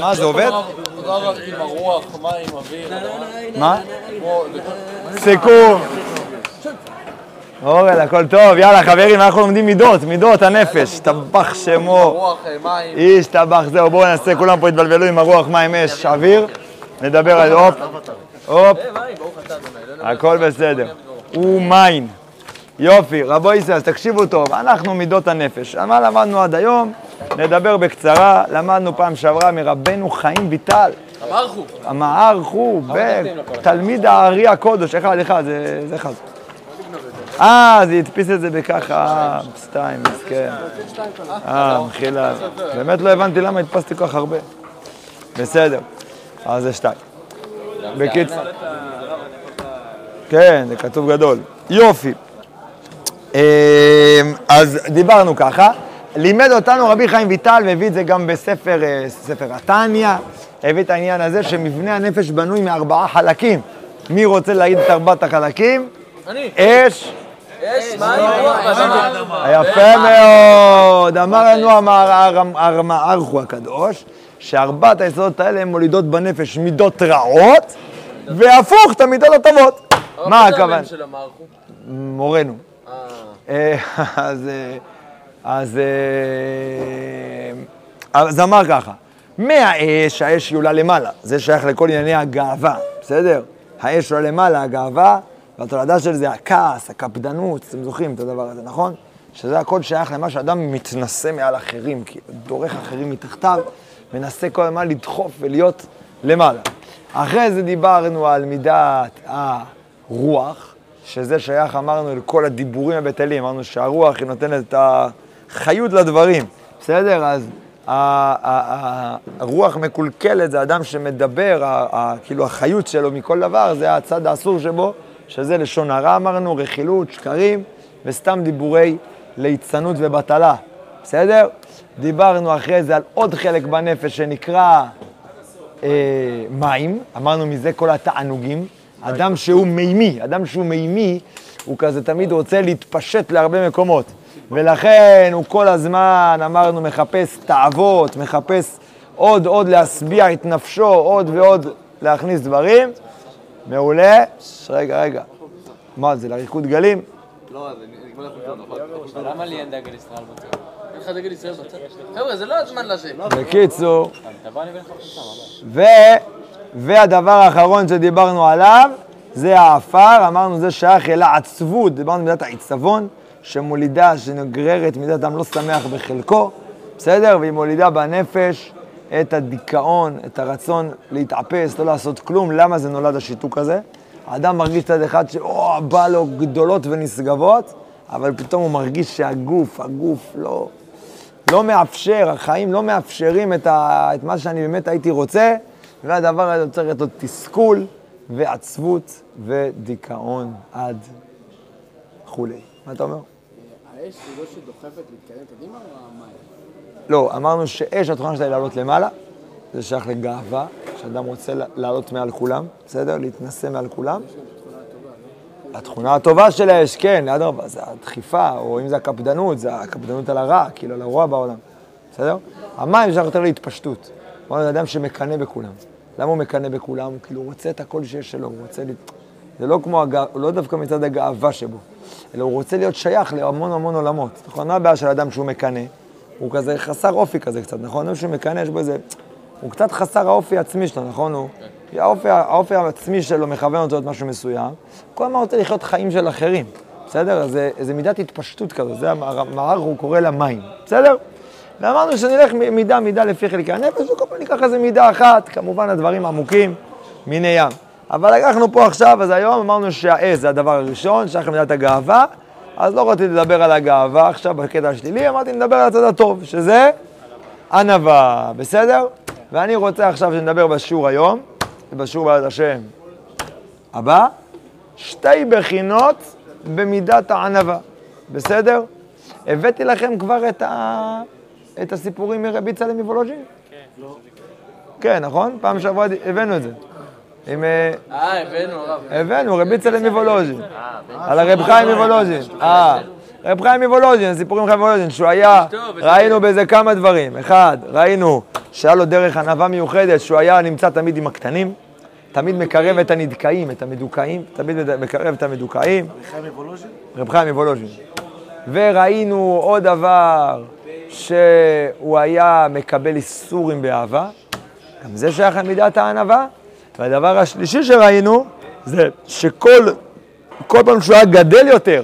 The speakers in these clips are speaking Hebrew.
מה, זה עובד? עם הרוח, מים, אוויר. מה? כמו- סיכום. אורל, הכל טוב, יאללה חברים, אנחנו לומדים מידות, מידות הנפש, טבח שמו, רוח, אה, מים. איש טבח זהו, בואו נעשה, כולם פה התבלבלו עם הרוח, מים, אש, אוויר, נדבר על הופ, הופ, הכל בסדר, ומים, יופי, רבו ישראל, אז תקשיבו טוב, אנחנו מידות הנפש, מה למדנו עד היום? נדבר בקצרה, למדנו פעם שעברה מרבנו חיים ויטל, אמרכו. המהר חור, תלמיד הארי הקודש, אחד אחד, זה אחד. אה, זה הדפיס את זה בככה, שתיים, מסכן. אה, מחילה. באמת לא הבנתי למה הדפסתי כל כך הרבה. בסדר, אז זה שתיים. בקיצור. כן, זה כתוב גדול. יופי. אמ, אז דיברנו ככה. לימד אותנו רבי חיים ויטל, והביא את זה גם בספר, אה, ספר התניא, הביא את העניין הזה שמבנה הנפש בנוי מארבעה חלקים. מי רוצה להגיד את ארבעת החלקים? אני. אש, יש מים, רוח ואדמה. יפה מאוד. אמר לנו המערכו הקדוש, שארבעת היסודות האלה הן מולידות בנפש מידות רעות, והפוך, את המידות הטובות. מה הכוונה? מורנו. אה. אה, אז, אז, אה, אז אמר ככה, מהאש, האש היא עולה למעלה, זה שייך לכל ענייני הגאווה, בסדר? האש עולה למעלה, הגאווה, והתולדה של זה הכעס, הקפדנות, אתם זוכרים את הדבר הזה, נכון? שזה הכל שייך למה שאדם מתנשא מעל אחרים, כאילו, דורך אחרים מתחתיו, מנסה כל הזמן לדחוף ולהיות למעלה. אחרי זה דיברנו על מידת הרוח, שזה שייך, אמרנו, לכל הדיבורים הבטלים, אמרנו שהרוח היא נותנת את החיות לדברים, בסדר? אז הרוח מקולקלת, זה אדם שמדבר, כאילו החיות שלו מכל דבר, זה הצד האסור שבו, שזה לשון הרע אמרנו, רכילות, שקרים, וסתם דיבורי ליצנות ובטלה, בסדר? דיברנו אחרי זה על עוד חלק בנפש שנקרא אה, מים, אמרנו מזה כל התענוגים. אדם שהוא מימי, אדם שהוא מימי, הוא כזה תמיד רוצה להתפשט להרבה מקומות. ולכן הוא כל הזמן, אמרנו, מחפש תאוות, מחפש עוד עוד להשביע את נפשו, עוד ועוד להכניס דברים. מעולה. רגע, רגע. מה זה, לריקוד גלים? לא, זה נגמר לך נכון. למה לי אין דגל ישראל בצד? אין לך דגל ישראל בצד? חבר'ה, זה לא הזמן. בקיצור. והדבר האחרון שדיברנו עליו, זה העפר, אמרנו זה שייך אל העצבות, דיברנו מידת העיצבון, שמולידה, שנגררת מידת אדם לא שמח בחלקו, בסדר? והיא מולידה בנפש את הדיכאון, את הרצון להתאפס, לא לעשות כלום. למה זה נולד השיתוק הזה? האדם מרגיש צד אחד שאו, בא לו גדולות ונשגבות, אבל פתאום הוא מרגיש שהגוף, הגוף לא, לא מאפשר, החיים לא מאפשרים את, ה, את מה שאני באמת הייתי רוצה, והדבר הזה יוצר את תסכול ועצבות ודיכאון עד כולי. מה אתה אומר? האש היא לא שדוחפת להתקדם קדימה או המים? לא, אמרנו שאש התכונה שלה היא לעלות למעלה, זה שייך לגאווה, שאדם רוצה לעלות מעל כולם, בסדר? להתנשא מעל כולם. התכונה הטובה של האש, כן, אדרבה, זה הדחיפה, או אם זה הקפדנות, זה הקפדנות על הרע, כאילו על הרוע בעולם, בסדר? המים שייך יותר להתפשטות. אמרנו, זה אדם שמקנא בכולם. למה הוא מקנא בכולם? הוא כאילו רוצה את הכל שיש שלו, הוא רוצה... זה לא כמו, הגא... לא דווקא מצד הגאווה שבו, אלא הוא רוצה להיות שייך להמון המון עולמות. נכון? מה הבעיה של אדם שהוא מקנא? הוא כזה חסר אופי כזה קצת, נכון? מישהו מקנא, יש בו איזה... הוא קצת חסר האופי העצמי שלו, נכון? הוא... האופי, האופי העצמי שלו מכוון אותו להיות משהו מסוים. כל הזמן רוצה לחיות חיים של אחרים, בסדר? אז זה, מידת התפשטות כזו, זה המערך, הוא קורא לה מים, בסדר? ואמרנו שנלך מידה מידה לפי חלקי הנפש, וכל פעם ניקח איזה מידה אחת, כמובן הדברים עמוקים, מיני ים. אבל לקחנו פה עכשיו, אז היום אמרנו שהעז זה הדבר הראשון, שייך למידת הגאווה, אז לא רציתי לדבר על הגאווה עכשיו בקטע השלילי, אמרתי נדבר על הצד הטוב, שזה ענווה, בסדר? ואני רוצה עכשיו שנדבר בשיעור היום, בשיעור בעזרת השם הבא, שתי בחינות במידת הענווה, בסדר? הבאתי לכם כבר את, ה... את הסיפורים מרבי צלם מוולוז'ין? כן, נכון? פעם שעברה הבאנו את זה. עם... אה, אה, הבאנו, הרב. הבאנו, רבי צלם מוולוז'ין. על הרב חיים מוולוז'ין. אה, רב חיים מוולוז'ין, סיפורים חיים מוולוז'ין, שהוא היה, ראינו בזה כמה דברים. אחד, ראינו שהיה לו דרך ענווה מיוחדת, שהוא היה נמצא תמיד עם הקטנים, תמיד מקרב את הנדכאים, את המדוכאים, תמיד מקרב את המדוכאים. רב חיים מוולוז'ין. וראינו עוד דבר, שהוא היה מקבל איסורים באהבה, גם זה שייך למידת הענווה. והדבר השלישי שראינו, זה שכל כל פעם שהוא היה גדל יותר,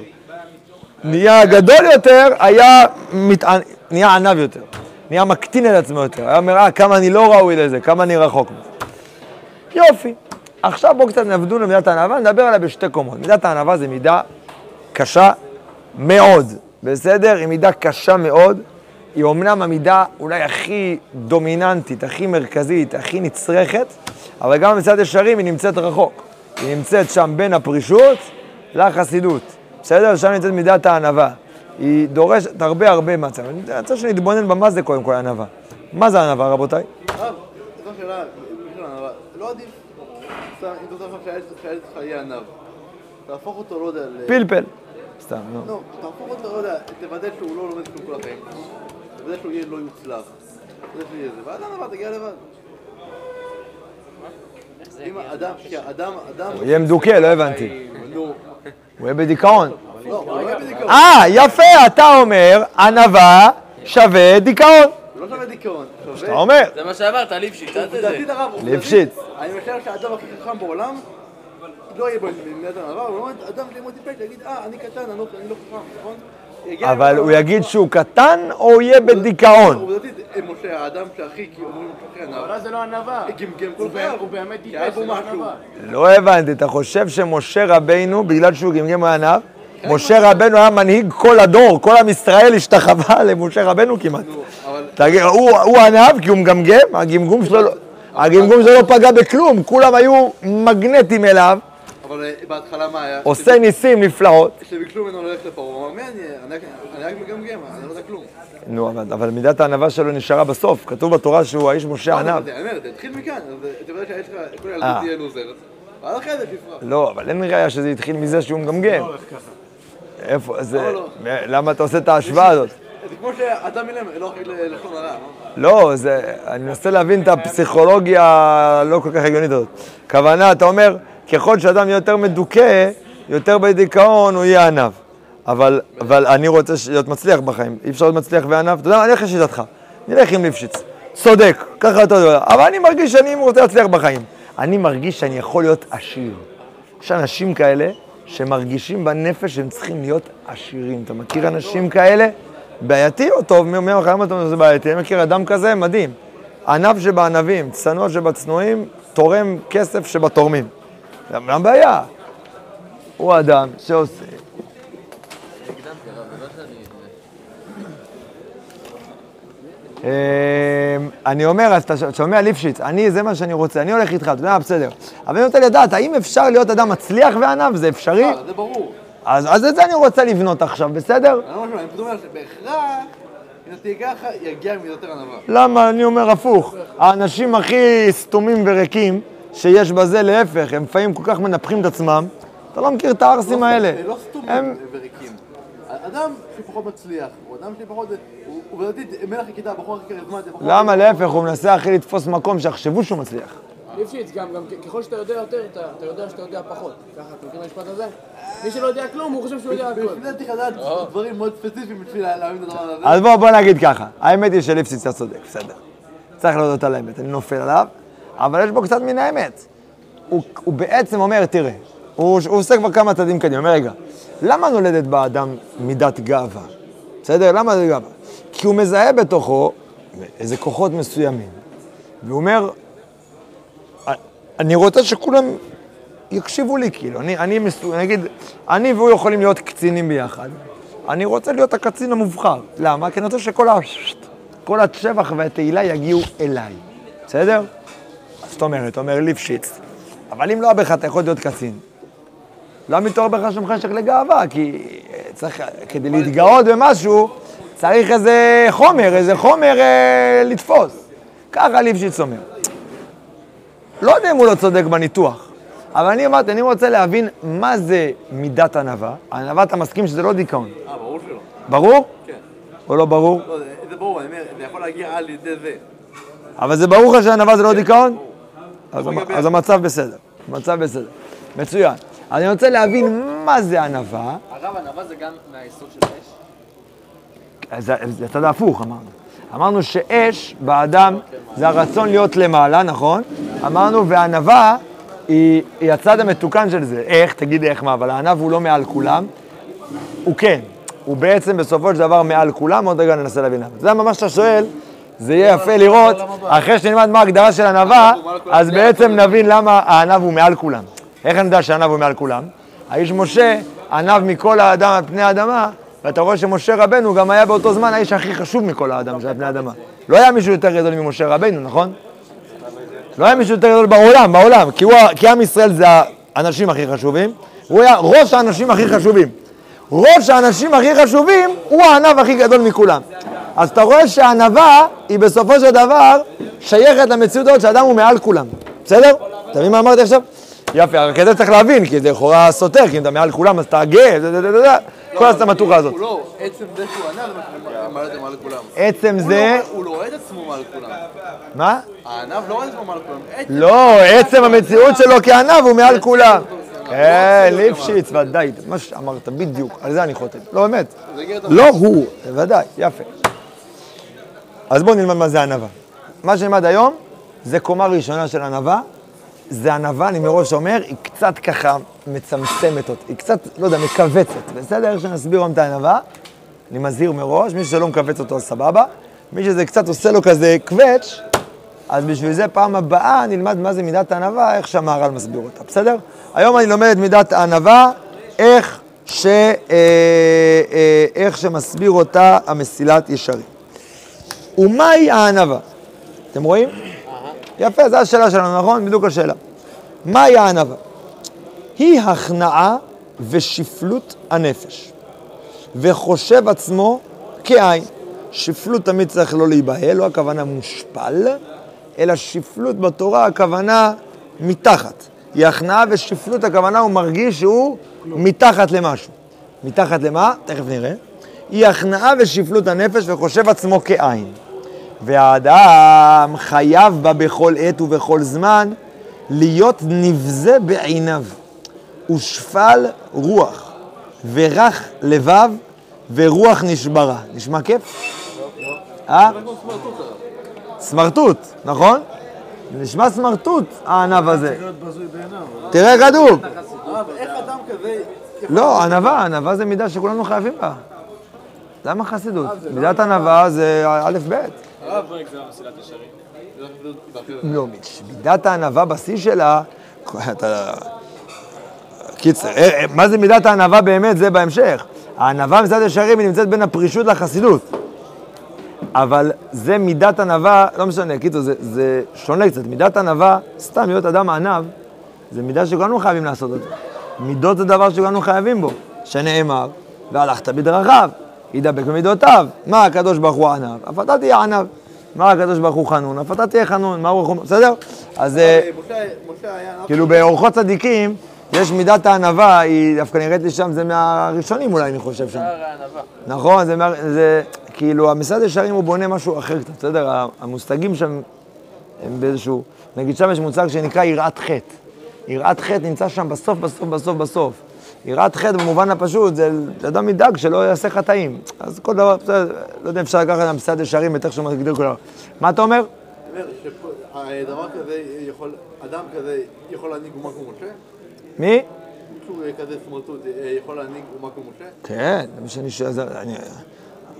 נהיה גדול יותר, היה מתע... נהיה ענב יותר, נהיה מקטין את עצמו יותר, היה אומר, אה, כמה אני לא ראוי לזה, כמה אני רחוק מזה. יופי. עכשיו בואו קצת נעבדו למידת הענווה, נדבר עליה בשתי קומות. מידת הענווה זה מידה קשה מאוד, בסדר? היא מידה קשה מאוד. היא אומנם המידה אולי הכי דומיננטית, הכי מרכזית, הכי נצרכת, אבל גם בצד ישרים היא נמצאת רחוק. היא נמצאת שם בין הפרישות לחסידות. בסדר? שם נמצאת מידת הענווה. היא דורשת הרבה הרבה מצב. אני רוצה שנתבונן במה זה קודם כל ענווה. מה זה ענווה, רבותיי? הרב, זו שאלה. לא עדיף, אם אתה עכשיו שהילד שלך יהיה ענב, תהפוך אותו, לא יודע. פלפל. סתם, נו. לא, תהפוך אותו, לא יודע, תוודא שהוא לא לומד כלום כל החיים. תוודא שהוא יהיה לא יוצלח. תוודא שהוא יהיה זה. ואז ענווה תגיע לבד. אם אדם, כי אדם, אדם... הוא יהיה מדוכא, לא הבנתי. הוא יהיה בדיכאון. לא, לא יהיה בדיכאון. אה, יפה, אתה אומר, ענווה שווה דיכאון. לא שווה דיכאון. אתה שווה... אומר, זה מה שאמרת, ליפשיץ, אל תזה. לדעתי, הרב, עובדתית, ליפשיץ. אני משער שהאדם הכי חכם בעולם, לא יהיה בו מדינת אבל הוא אומר, אדם לימוד טיפש, יגיד, אה, אני קטן, אני לא אני לא חכם, נכון? אבל הוא יגיד שהוא קטן או הוא יהיה בדיכאון? עובדתית, אה, משה, האדם שהכי, כי אומרים שהוא אבל ענב, אז זה לא ענווה. גמגם כל הוא חייו. הוא באמת בו זה לא משהו. ענווה. לא הבנתי, אתה חושב שמשה רבינו, בגלל שהוא גמגם עיניו, משה רבנו היה מנהיג כל הדור, כל עם ישראל השתחווה למשה רבנו כמעט. אבל הוא הוא ענב כי הוא מגמגם, לא- הגמגום שלו לא פגע בכלום, כולם היו מגנטים אליו, אבל אה, בהתחלה מה היה? עושה ניסים נפלאות. כשביקשו ממנו ללכת לפרעה, הוא אמר, מי אני? אני רק- מגמגם, אני לא יודע כלום. נו, אבל, מידת הענווה שלו נשארה בסוף, כתוב בתורה שהוא האיש משה ענב. אני אומר, זה התחיל מכאן, אז אה, אתה יודע שהילד שלך, כל אה. ילדות תהיה לוזר, ואז אחרי זה תפרח. לא, אבל אין ראיה שזה התחיל מזה שהוא מגמגם. איפה, זה, לא, למה אתה עושה את ההשוואה הזאת? זה כמו שאדם מילם, לא אחראי ללשון הרע, לא? לא, זה, אני מנסה להבין את הפסיכולוגיה הלא כל כך הגיונית הזאת. כוונה, אתה אומר, ככל שאדם יהיה יותר מדוכא, יותר בדיכאון, הוא יהיה ענב. אבל, אבל אני רוצה להיות מצליח בחיים, אי אפשר להיות מצליח וענב. אתה יודע מה, אני אלך לשיטתך, נלך עם ליפשיץ. צודק, ככה אתה יודע. אבל אני מרגיש שאני רוצה להצליח בחיים. אני מרגיש שאני יכול להיות עשיר. יש אנשים כאלה שמרגישים בנפש שהם צריכים להיות עשירים. אתה מכיר אנשים כאלה? בעייתי או טוב? מי אומר לך למה אתה אומר שזה בעייתי? אני מכיר אדם כזה, מדהים. ענב שבענבים, צנוע שבצנועים, תורם כסף שבתורמים. מה הבעיה? הוא אדם שעושה... אמ, אני אומר, אז אתה שומע ליפשיץ, אני, זה מה שאני רוצה, אני הולך איתך, אתה יודע, בסדר. אבל אני רוצה לדעת, האם אפשר להיות אדם מצליח וענב? זה אפשרי? אה, זה ברור. אז, את זה אני רוצה לבנות עכשיו, בסדר? אני לא אומר שבהכרח, אם אתה תהיה ככה, יגיע מיותר ענווה. למה? אני אומר הפוך. האנשים הכי סתומים וריקים שיש בזה, להפך, הם לפעמים כל כך מנפחים את עצמם. אתה לא מכיר את הערסים האלה. זה לא סתומים הם- וריקים. אדם שפחות מצליח, הוא אדם שפחות... הוא- לדעתי מלך הכיתה, בחור הכי כריזמטי. למה? להפך, הוא מנסה הכי לתפוס מקום שיחשבו שהוא מצליח. ליפשיץ, גם, ככל שאתה יודע יותר, אתה, אתה יודע שאתה יודע פחות. ככה, אתה מכיר את המשפט הזה? מי שלא יודע כלום, הוא חושב שהוא יודע הכל. בשביל זה צריך לדעת דברים מאוד ספציפיים בשביל להאמין את הדבר הזה. אז בוא, בוא נגיד ככה, האמת היא שליפשיץ אתה צודק, בסדר. צריך להודות על האמת, אני נופל עליו, אבל יש בו קצת מן האמת. הוא, הוא בעצם אומר, תראה, הוא, הוא עושה כבר כמה צעדים קדימה, אומר, רגע, למה נולדת באדם מידת גאווה? בסדר? למה זה גאווה? כי הוא מזהה בתוכו איזה כוחות מסוימים, והוא אומר, אני רוצה שכולם יקשיבו לי, כאילו, אני, אני מסו... נגיד, אני והוא יכולים להיות קצינים ביחד. אני רוצה להיות הקצין המובחר. למה? כי אני רוצה שכל ה... כל השבח והתהילה יגיעו אליי, בסדר? זאת אומרת, אומר ליפשיץ, אבל אם לא היה בך, אתה יכול להיות קצין. לא מתעורר בך שם חשק לגאווה, כי אה, צריך, כדי להתגאות במשהו, צריך איזה חומר, איזה חומר אה, לתפוס. ככה ליפשיץ אומר. לא יודע אם הוא לא צודק בניתוח, אבל אני אמרתי, אני רוצה להבין מה זה מידת ענווה. ענווה, אתה מסכים שזה לא דיכאון. אה, ברור שלא. ברור? כן. או לא ברור? לא, זה- זה ברור, אני אומר, זה יכול להגיע על ידי זה. אבל זה ברור לך שענווה זה לא דיכאון? אז, המ- אז המצב בסדר. המצב בסדר. מצוין. אני רוצה להבין מה זה ענווה. הרב ענווה זה גם מהיסוד של? אז זה זה הצד ההפוך אמרנו. אמרנו שאש באדם זה הרצון להיות למעלה, נכון? אמרנו, וענווה היא, היא הצד המתוקן של זה. איך? תגיד איך מה, אבל הענב הוא לא מעל כולם. הוא כן. הוא בעצם בסופו של דבר מעל כולם, עוד רגע ננסה להבין למה. אתה יודע מה מה שאתה שואל? זה יהיה יפה לראות, אחרי שנלמד מה ההגדרה של ענווה, אז בעצם נבין למה הענב הוא מעל כולם. איך אני יודע שהענב הוא מעל כולם? האיש משה ענב מכל האדם על פני האדמה, ואתה רואה שמשה רבנו גם היה באותו זמן האיש הכי חשוב מכל האדם שעל פני האדמה. לא היה מישהו יותר גדול ממשה רבנו, נכון? לא היה מישהו יותר גדול בעולם, בעולם, כי, הוא, כי עם ישראל זה האנשים הכי חשובים, הוא היה ראש האנשים הכי חשובים. ראש האנשים הכי חשובים הוא הענב הכי גדול מכולם. אז אתה רואה שהענווה היא בסופו של דבר שייכת למציאות הזאת שאדם הוא מעל כולם. בסדר? אתה מבין מה אמרתי עכשיו? יפה, רק את זה צריך להבין, כי זה לכאורה סותר, כי אם אתה מעל כולם אז אתה גאה, זה, זה, זה, זה, זה, כל הסמטוחה הזאת. לא, עצם זה שהוא את זה מעל כולם. עצם זה, לא- הוא לא רואה את עצמו מעל כולם. מה? הענב לא רואה את עצמו מעל כולם. לא, עצם המציאות שלו כענב הוא מעל כולם. כן, ליפשיץ, ודאי, מה שאמרת, בדיוק, על זה אני חותם. לא, באמת. לא הוא, בוודאי, יפה. אז בואו נלמד מה זה ענווה. מה שנלמד היום זה קומה ראשונה של ענווה. זה ענווה, אני מראש אומר, היא קצת ככה מצמצמת אותי, היא קצת, לא יודע, מכווצת. בסדר? שנסביר היום את הענווה, אני מזהיר מראש, מי שלא מכווץ אותו סבבה. מי שזה קצת עושה לו כזה קווץ', אז בשביל זה פעם הבאה נלמד מה זה מידת הענווה, איך שהמהר"ל מסביר אותה, בסדר? היום אני לומד את מידת הענווה, איך, ש, אה, אה, איך שמסביר אותה המסילת ישרים. ומהי הענווה? אתם רואים? יפה, זו השאלה שלנו, נכון? בדיוק השאלה. מהי הענווה? היא הכנעה ושפלות הנפש, וחושב עצמו כעין. שפלות תמיד צריך לא להיבהל, לא הכוונה מושפל, אלא שפלות בתורה הכוונה מתחת. היא הכנעה ושפלות הכוונה הוא מרגיש שהוא מתחת למשהו. מתחת למה? תכף נראה. היא הכנעה ושפלות הנפש וחושב עצמו כעין. והאדם חייב בה בכל עת ובכל זמן להיות נבזה בעיניו, ושפל רוח, ורך לבב, ורוח נשברה. נשמע כיף? אה? סמרטוט, נכון? נשמע סמרטוט הענב הזה. תראה כדור. הרב, איך אדם כזה... לא, ענווה, ענווה זה מידה שכולנו חייבים בה. למה חסידות? מידת ענווה זה א' ב'. לא, מידת הענווה בשיא שלה, אתה... קיצר, אה, אה, מה זה מידת הענווה באמת? זה בהמשך. הענווה מצד ישרים היא נמצאת בין הפרישות לחסידות. אבל זה מידת ענווה, לא משנה, קיצור, זה, זה שונה קצת. מידת ענווה, סתם להיות אדם ענב, זה מידה שכולנו חייבים לעשות אותה. מידות זה דבר שכולנו חייבים בו, שנאמר, והלכת בדרכיו, ידבק במידותיו. מה הקדוש ברוך הוא ענב? אף אתה תהיה ענב. מה הקדוש ברוך הוא חנון? אף אתה תהיה חנון. מה הוא... בסדר? אז אה, היה... כאילו באורחות צדיקים, יש מידת הענווה, היא דווקא נראית לי שם, זה מהראשונים אולי, אני חושב שם. נכון, זה, מה- זה כאילו, המשרד ישרים הוא בונה משהו אחר קצת, בסדר? המושגים שם הם באיזשהו, נגיד שם יש מושג שנקרא יראת חטא. יראת חטא נמצא שם בסוף, בסוף, בסוף, בסוף. יראת חטא במובן הפשוט, זה אדם ידאג שלא יעשה חטאים. אז כל דבר, בסדר, לא יודע אם אפשר לקחת המשרד ישרים את איך שהוא מגדיר דבר. מה אתה אומר? אומר שדבר כזה יכול, אדם כזה יכול להנהיג אומה כמו משה? מי? מישהו כזה סמרטוט אה, יכול להנהיג אומה כמו משה? כן, זה מה שאני שואל,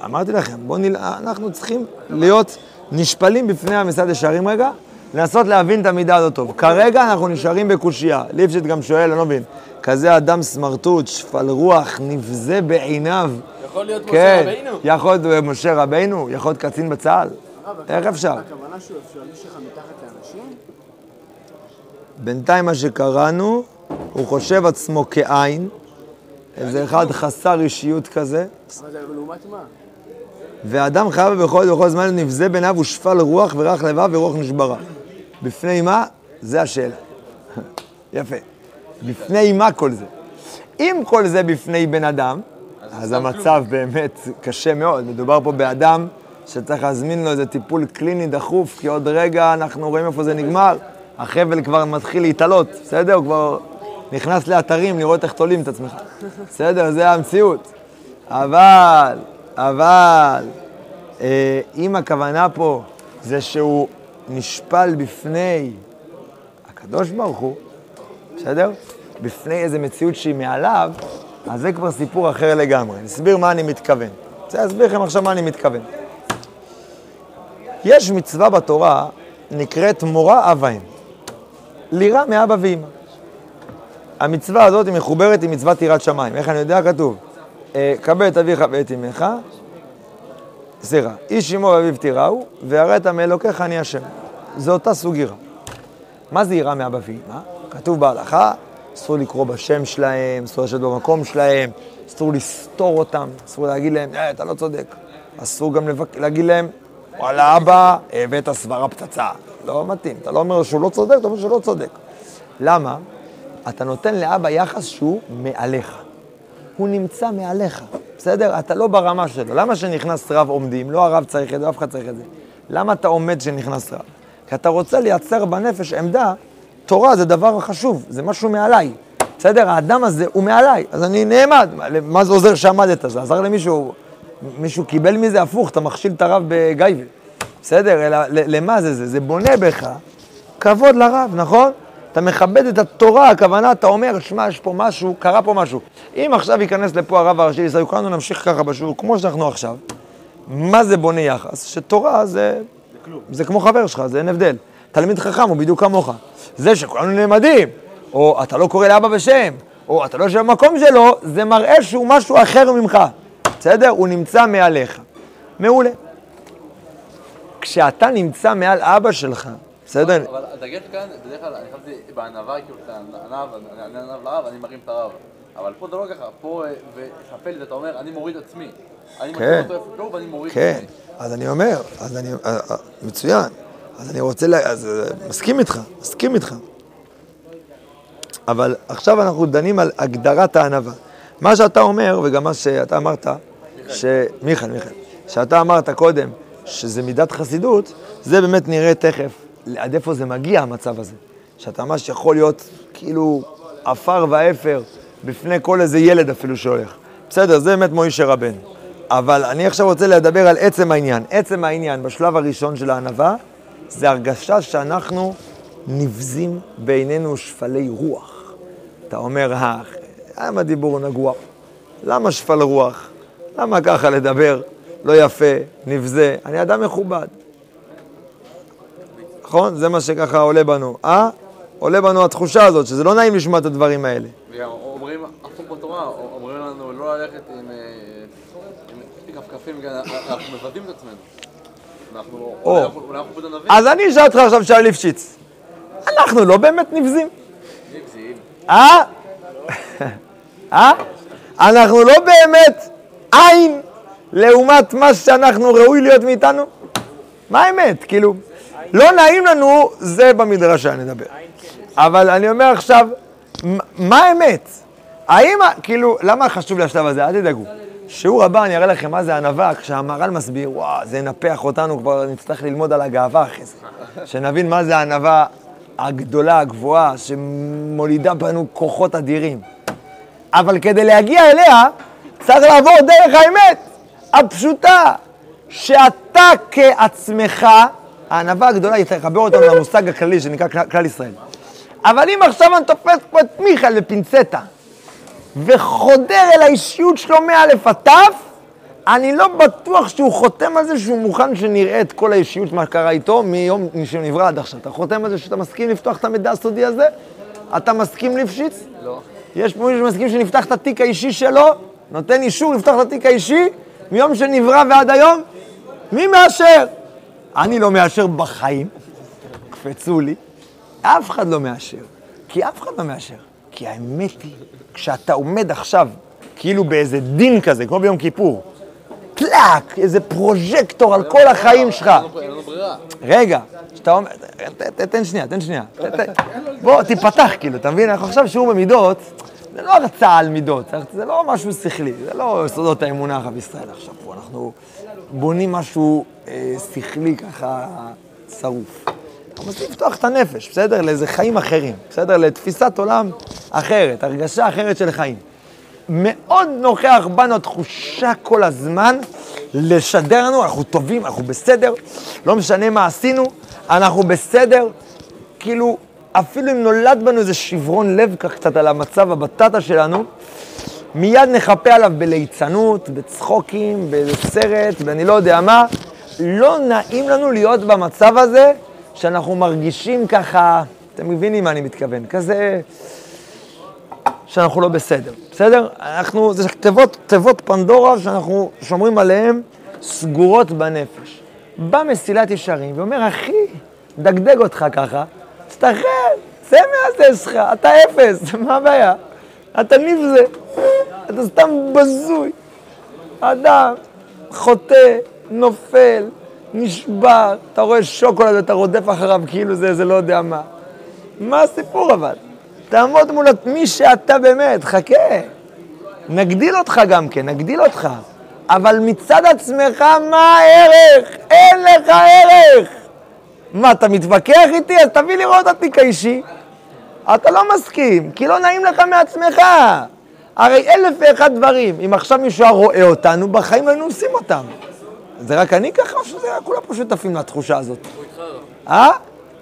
אמרתי לכם, בואו נל... אנחנו צריכים להיות נשפלים בפני המשרד ישרים רגע, לנסות להבין את המידה הזאת טוב. כרגע אנחנו נשארים בקושייה. ליפשיט גם שואל, אני לא מבין, כזה אדם סמרטוט, שפל רוח, נבזה בעיניו. יכול להיות משה כן, רבינו? יכול להיות משה רבינו, יכול להיות קצין בצה"ל. איך אפשר? הכוונה שהוא אפשרי שלך מתחת לאנשים? בינתיים מה שקראנו, הוא חושב עצמו כעין, איזה אחד חסר אישיות כזה, אבל זה לעומת מה? ואדם חייב בכל בכל זמן נבזה בעיניו ושפל רוח ורך לבב ורוח נשברה. בפני מה? זה השאלה. יפה. בפני מה כל זה? אם כל זה בפני בן אדם, אז המצב באמת קשה מאוד. מדובר פה באדם שצריך להזמין לו איזה טיפול קליני דחוף, כי עוד רגע אנחנו רואים איפה זה נגמר. החבל כבר מתחיל להתעלות, בסדר? הוא כבר נכנס לאתרים לראות איך תולים את עצמך. בסדר? זה המציאות. אבל, אבל, אה, אם הכוונה פה זה שהוא נשפל בפני הקדוש ברוך הוא, בסדר? בפני איזו מציאות שהיא מעליו, אז זה כבר סיפור אחר לגמרי. אני אסביר מה אני מתכוון. רוצה להסביר לכם עכשיו מה אני מתכוון. יש מצווה בתורה נקראת מורה אב ואם. לירה מאבא ואמא. המצווה הזאת היא מחוברת עם מצוות יראת שמיים. איך אני יודע? כתוב, אה, כבד את אביך ואת אמך, סליחה, איש אמו ואביו תיראו, והראת מאלוקיך אני השם. זו אותה סוג יראה. מה זה יראה מאבא ואמא? כתוב בהלכה, אסור לקרוא בשם שלהם, אסור לשבת במקום שלהם, אסור לסתור אותם, אסור להגיד להם, אה, אתה לא צודק. אסור גם לבק... להגיד להם, וואלה אבא, הבאת סברה פצצה. לא מתאים, אתה לא אומר שהוא לא צודק, אתה אומר שהוא לא צודק. למה? אתה נותן לאבא יחס שהוא מעליך. הוא נמצא מעליך, בסדר? אתה לא ברמה שלו. למה שנכנס רב עומדים? לא הרב צריך את זה, אף אחד צריך את זה. למה אתה עומד כשנכנס רב? כי אתה רוצה לייצר בנפש עמדה, תורה זה דבר חשוב, זה משהו מעליי. בסדר? האדם הזה הוא מעליי, אז אני נעמד. מה זה עוזר שעמדת? זה עזר למישהו, מישהו קיבל מזה הפוך, אתה מכשיל את הרב בגייבי. בסדר? אלא למה זה זה? זה בונה בך כבוד לרב, נכון? אתה מכבד את התורה, הכוונה, אתה אומר, שמע, יש פה משהו, קרה פה משהו. אם עכשיו ייכנס לפה הרב הראשי לישראל, כולנו נמשיך ככה בשיעור, כמו שאנחנו עכשיו, מה זה בונה יחס? שתורה זה, זה כמו חבר שלך, זה אין הבדל. תלמיד חכם הוא בדיוק כמוך. זה שכולנו נעמדים, או אתה לא קורא לאבא בשם, או אתה לא יושב במקום שלו, זה מראה שהוא משהו אחר ממך. בסדר? הוא נמצא מעליך. מעולה. כשאתה נמצא מעל אבא שלך, בסדר? אבל הדגש כאן, בדרך כלל, אני חשבתי בענווה, כאילו, אתה ענב, אני ענב לרב, אני מרים את הרב. אבל פה זה לא ככה, פה, ושפל זה, אתה אומר, אני מוריד עצמי. אני כן. אותו איפה ואני מוריד כן, עצמי. אז אני אומר, אז אני, אה, אה, מצוין. אז אני רוצה, לה, אז אה, מסכים איתך, מסכים איתך. אבל עכשיו אנחנו דנים על הגדרת הענווה. מה שאתה אומר, וגם מה שאתה אמרת, ש... מיכאל, מיכאל, שאתה אמרת קודם, שזה מידת חסידות, זה באמת נראה תכף עד איפה זה מגיע המצב הזה. שאתה ממש יכול להיות כאילו עפר ואפר בפני כל איזה ילד אפילו שהולך. בסדר, זה באמת מוישה רבנו. אבל אני עכשיו רוצה לדבר על עצם העניין. עצם העניין בשלב הראשון של הענווה, זה הרגשה שאנחנו נבזים בעינינו שפלי רוח. אתה אומר, אה, למה דיבור נגוע? למה שפל רוח? למה ככה לדבר? לא יפה, נבזה. אני אדם מכובד. נכון? זה מה שככה עולה בנו. אה? עולה בנו התחושה הזאת, שזה לא נעים לשמוע את הדברים האלה. וגם אומרים, הפוך בתורה, אומרים לנו לא ללכת עם אה, כפכפים, אנחנו מבדים את עצמנו. אז אני אשאל אותך עכשיו שאלה ליפשיץ. אנחנו לא באמת נבזים. אה? אה? אנחנו לא באמת עין לעומת מה שאנחנו ראוי להיות מאיתנו? מה האמת? כאילו, לא נעים לנו, זה במדרשה נדבר. אבל אני אומר עכשיו, מה האמת? האם, כאילו, למה חשוב לי השלב הזה? אל תדאגו. שיעור הבא אני אראה לכם מה זה ענווה, כשהמהר"ל מסביר, וואו, זה ינפח אותנו, כבר נצטרך ללמוד על הגאווה אחרי זה. שנבין מה זה הענווה הגדולה, הגבוהה, שמולידה בנו כוחות אדירים. אבל כדי להגיע אליה, צריך לעבור דרך האמת הפשוטה, שאתה כעצמך, הענווה הגדולה היא תחבר אותנו למושג הכללי שנקרא כלל ישראל. אבל אם עכשיו אני תופס פה את מיכאל בפינצטה, וחודר אל האישיות שלו מא' עד ת', אני לא בטוח שהוא חותם על זה שהוא מוכן שנראה את כל האישיות, מה קרה איתו, מיום שנברא עד עכשיו. אתה חותם על זה שאתה מסכים לפתוח את המידע הסודי הזה? אתה מסכים ליפשיץ? לא. יש פה מישהו שמסכים שנפתח את התיק האישי שלו? נותן אישור לפתוח את התיק האישי מיום שנברא ועד היום? מי מאשר? אני לא מאשר בחיים, קפצו לי. אף אחד לא מאשר. כי אף אחד לא מאשר. כי האמת היא, כשאתה עומד עכשיו, כאילו באיזה דין כזה, כמו ביום כיפור, טלאק, איזה פרוז'קטור על כל החיים שלך. רגע, שאתה אומר, תן שנייה, תן שנייה. בוא, תיפתח כאילו, אתה מבין? אנחנו עכשיו שיעור במידות, זה לא הרצאה על מידות, זה לא משהו שכלי, זה לא יסודות האמונה הרב ישראל עכשיו פה, אנחנו בונים משהו אה, שכלי ככה שרוף. אנחנו מנסים לפתוח את הנפש, בסדר? לאיזה חיים אחרים, בסדר? לתפיסת עולם אחרת, הרגשה אחרת של חיים. מאוד נוכח בנו התחושה כל הזמן לשדר לנו, אנחנו טובים, אנחנו בסדר, לא משנה מה עשינו, אנחנו בסדר. כאילו, אפילו אם נולד בנו איזה שברון לב כך קצת על המצב הבטטה שלנו, מיד נחפה עליו בליצנות, בצחוקים, בסרט, ואני לא יודע מה. לא נעים לנו להיות במצב הזה שאנחנו מרגישים ככה, אתם מבינים מה אני מתכוון, כזה שאנחנו לא בסדר, בסדר? אנחנו, זה תיבות, תיבות פנדורה שאנחנו שומרים עליהן סגורות בנפש. בא מסילת ישרים ואומר, אחי, דגדג אותך ככה, תשתחרר, צא מהזה שלך, אתה אפס, מה הבעיה? אתה נבזה, אתה סתם בזוי. אדם חוטא, נופל, נשבר, אתה רואה שוקולד ואתה רודף אחריו כאילו זה, זה לא יודע מה. מה הסיפור אבל? תעמוד מול מי שאתה באמת, חכה. נגדיל אותך גם כן, נגדיל אותך. אבל מצד עצמך, מה הערך? אין לך ערך. מה, אתה מתווכח איתי? אז תביא לראות אותי כאישי. אתה לא מסכים, כי לא נעים לך מעצמך. הרי אלף ואחד דברים, אם עכשיו מישהו היה רואה אותנו, בחיים היינו עושים אותם. זה רק אני ככה, או שזה כולם פה שותפים לתחושה הזאת? אה?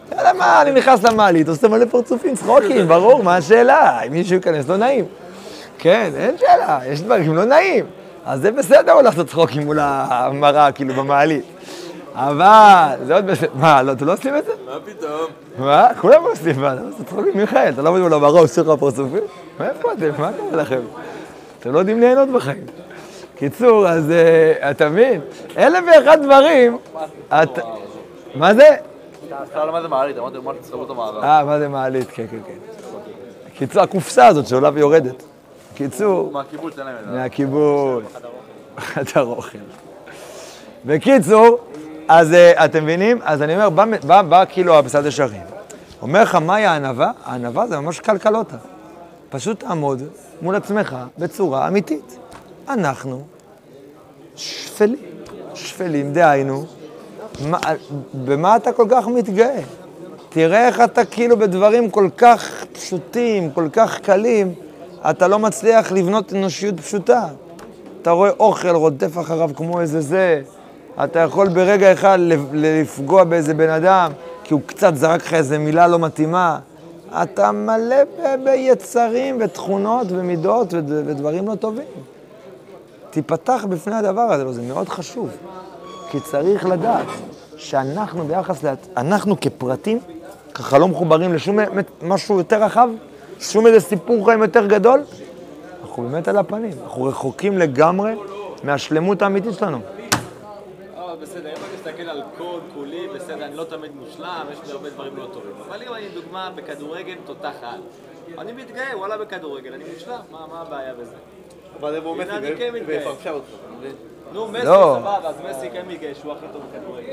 אתה יודע מה, אני נכנס למעלית, עושה מלא פרצופים, צחוקים, ברור, מה השאלה? אם מישהו ייכנס, לא נעים. כן, אין שאלה, יש דברים לא נעים. אז זה בסדר לא לעשות צחוקים מול המראה, כאילו, במעלית. אבל, זה עוד בסדר. מה, לא, אתם לא עושים את זה? מה פתאום? מה? כולם עושים, מה, אתה עושה צחוקים, מיכאל, אתה לא עומד מול המראה, עושה לך פרצופים? מאיפה אתם? מה קורה לכם? אתם לא יודעים ליהנות בחיים. קיצור, אז אה, אתה מבין? אלף ואחד דברים. מה זה? אה, מה זה מעלית? כן, כן, כן. קיצור, הקופסה הזאת שעולה ויורדת. קיצור, מהקיבוץ אין להם את זה. מהכיבוד. חדר אוכל. בקיצור, אז אה, אתם מבינים? אז אני אומר, בא, כאילו הבשד ישרים. אומר לך, מהי הענווה? הענווה זה ממש קלקלותה. פשוט תעמוד מול עצמך בצורה אמיתית. אנחנו שפלים. שפלים, דהיינו, מה, במה אתה כל כך מתגאה? תראה איך אתה כאילו בדברים כל כך פשוטים, כל כך קלים, אתה לא מצליח לבנות אנושיות פשוטה. אתה רואה אוכל רודף אחריו כמו איזה זה, אתה יכול ברגע אחד לפגוע באיזה בן אדם, כי הוא קצת זרק לך איזה מילה לא מתאימה. אתה מלא ביצרים ותכונות ומידות וד- ודברים לא טובים. תיפתח בפני הדבר הזה, לא, זה מאוד חשוב. כי צריך לדעת שאנחנו ביחס, לה... אנחנו כפרטים, ככה לא מחוברים לשום משהו יותר רחב, שום איזה סיפור חיים יותר גדול, אנחנו באמת על הפנים. אנחנו רחוקים לגמרי מהשלמות האמיתית שלנו. מסתכל על קוד, כולי, בסדר, אני לא תמיד מושלם, יש לי הרבה דברים לא טובים. אבל אם אני, דוגמה, בכדורגל תותח על, אני מתגאה, וואלה, בכדורגל, אני מושלם, מה הבעיה בזה? אבל יבוא הנה, מסי כן. ויפרשה אותך. נו, מסי, לא. סבבה, אז מסי כן מתגאה שהוא הכי טוב בכדורגל.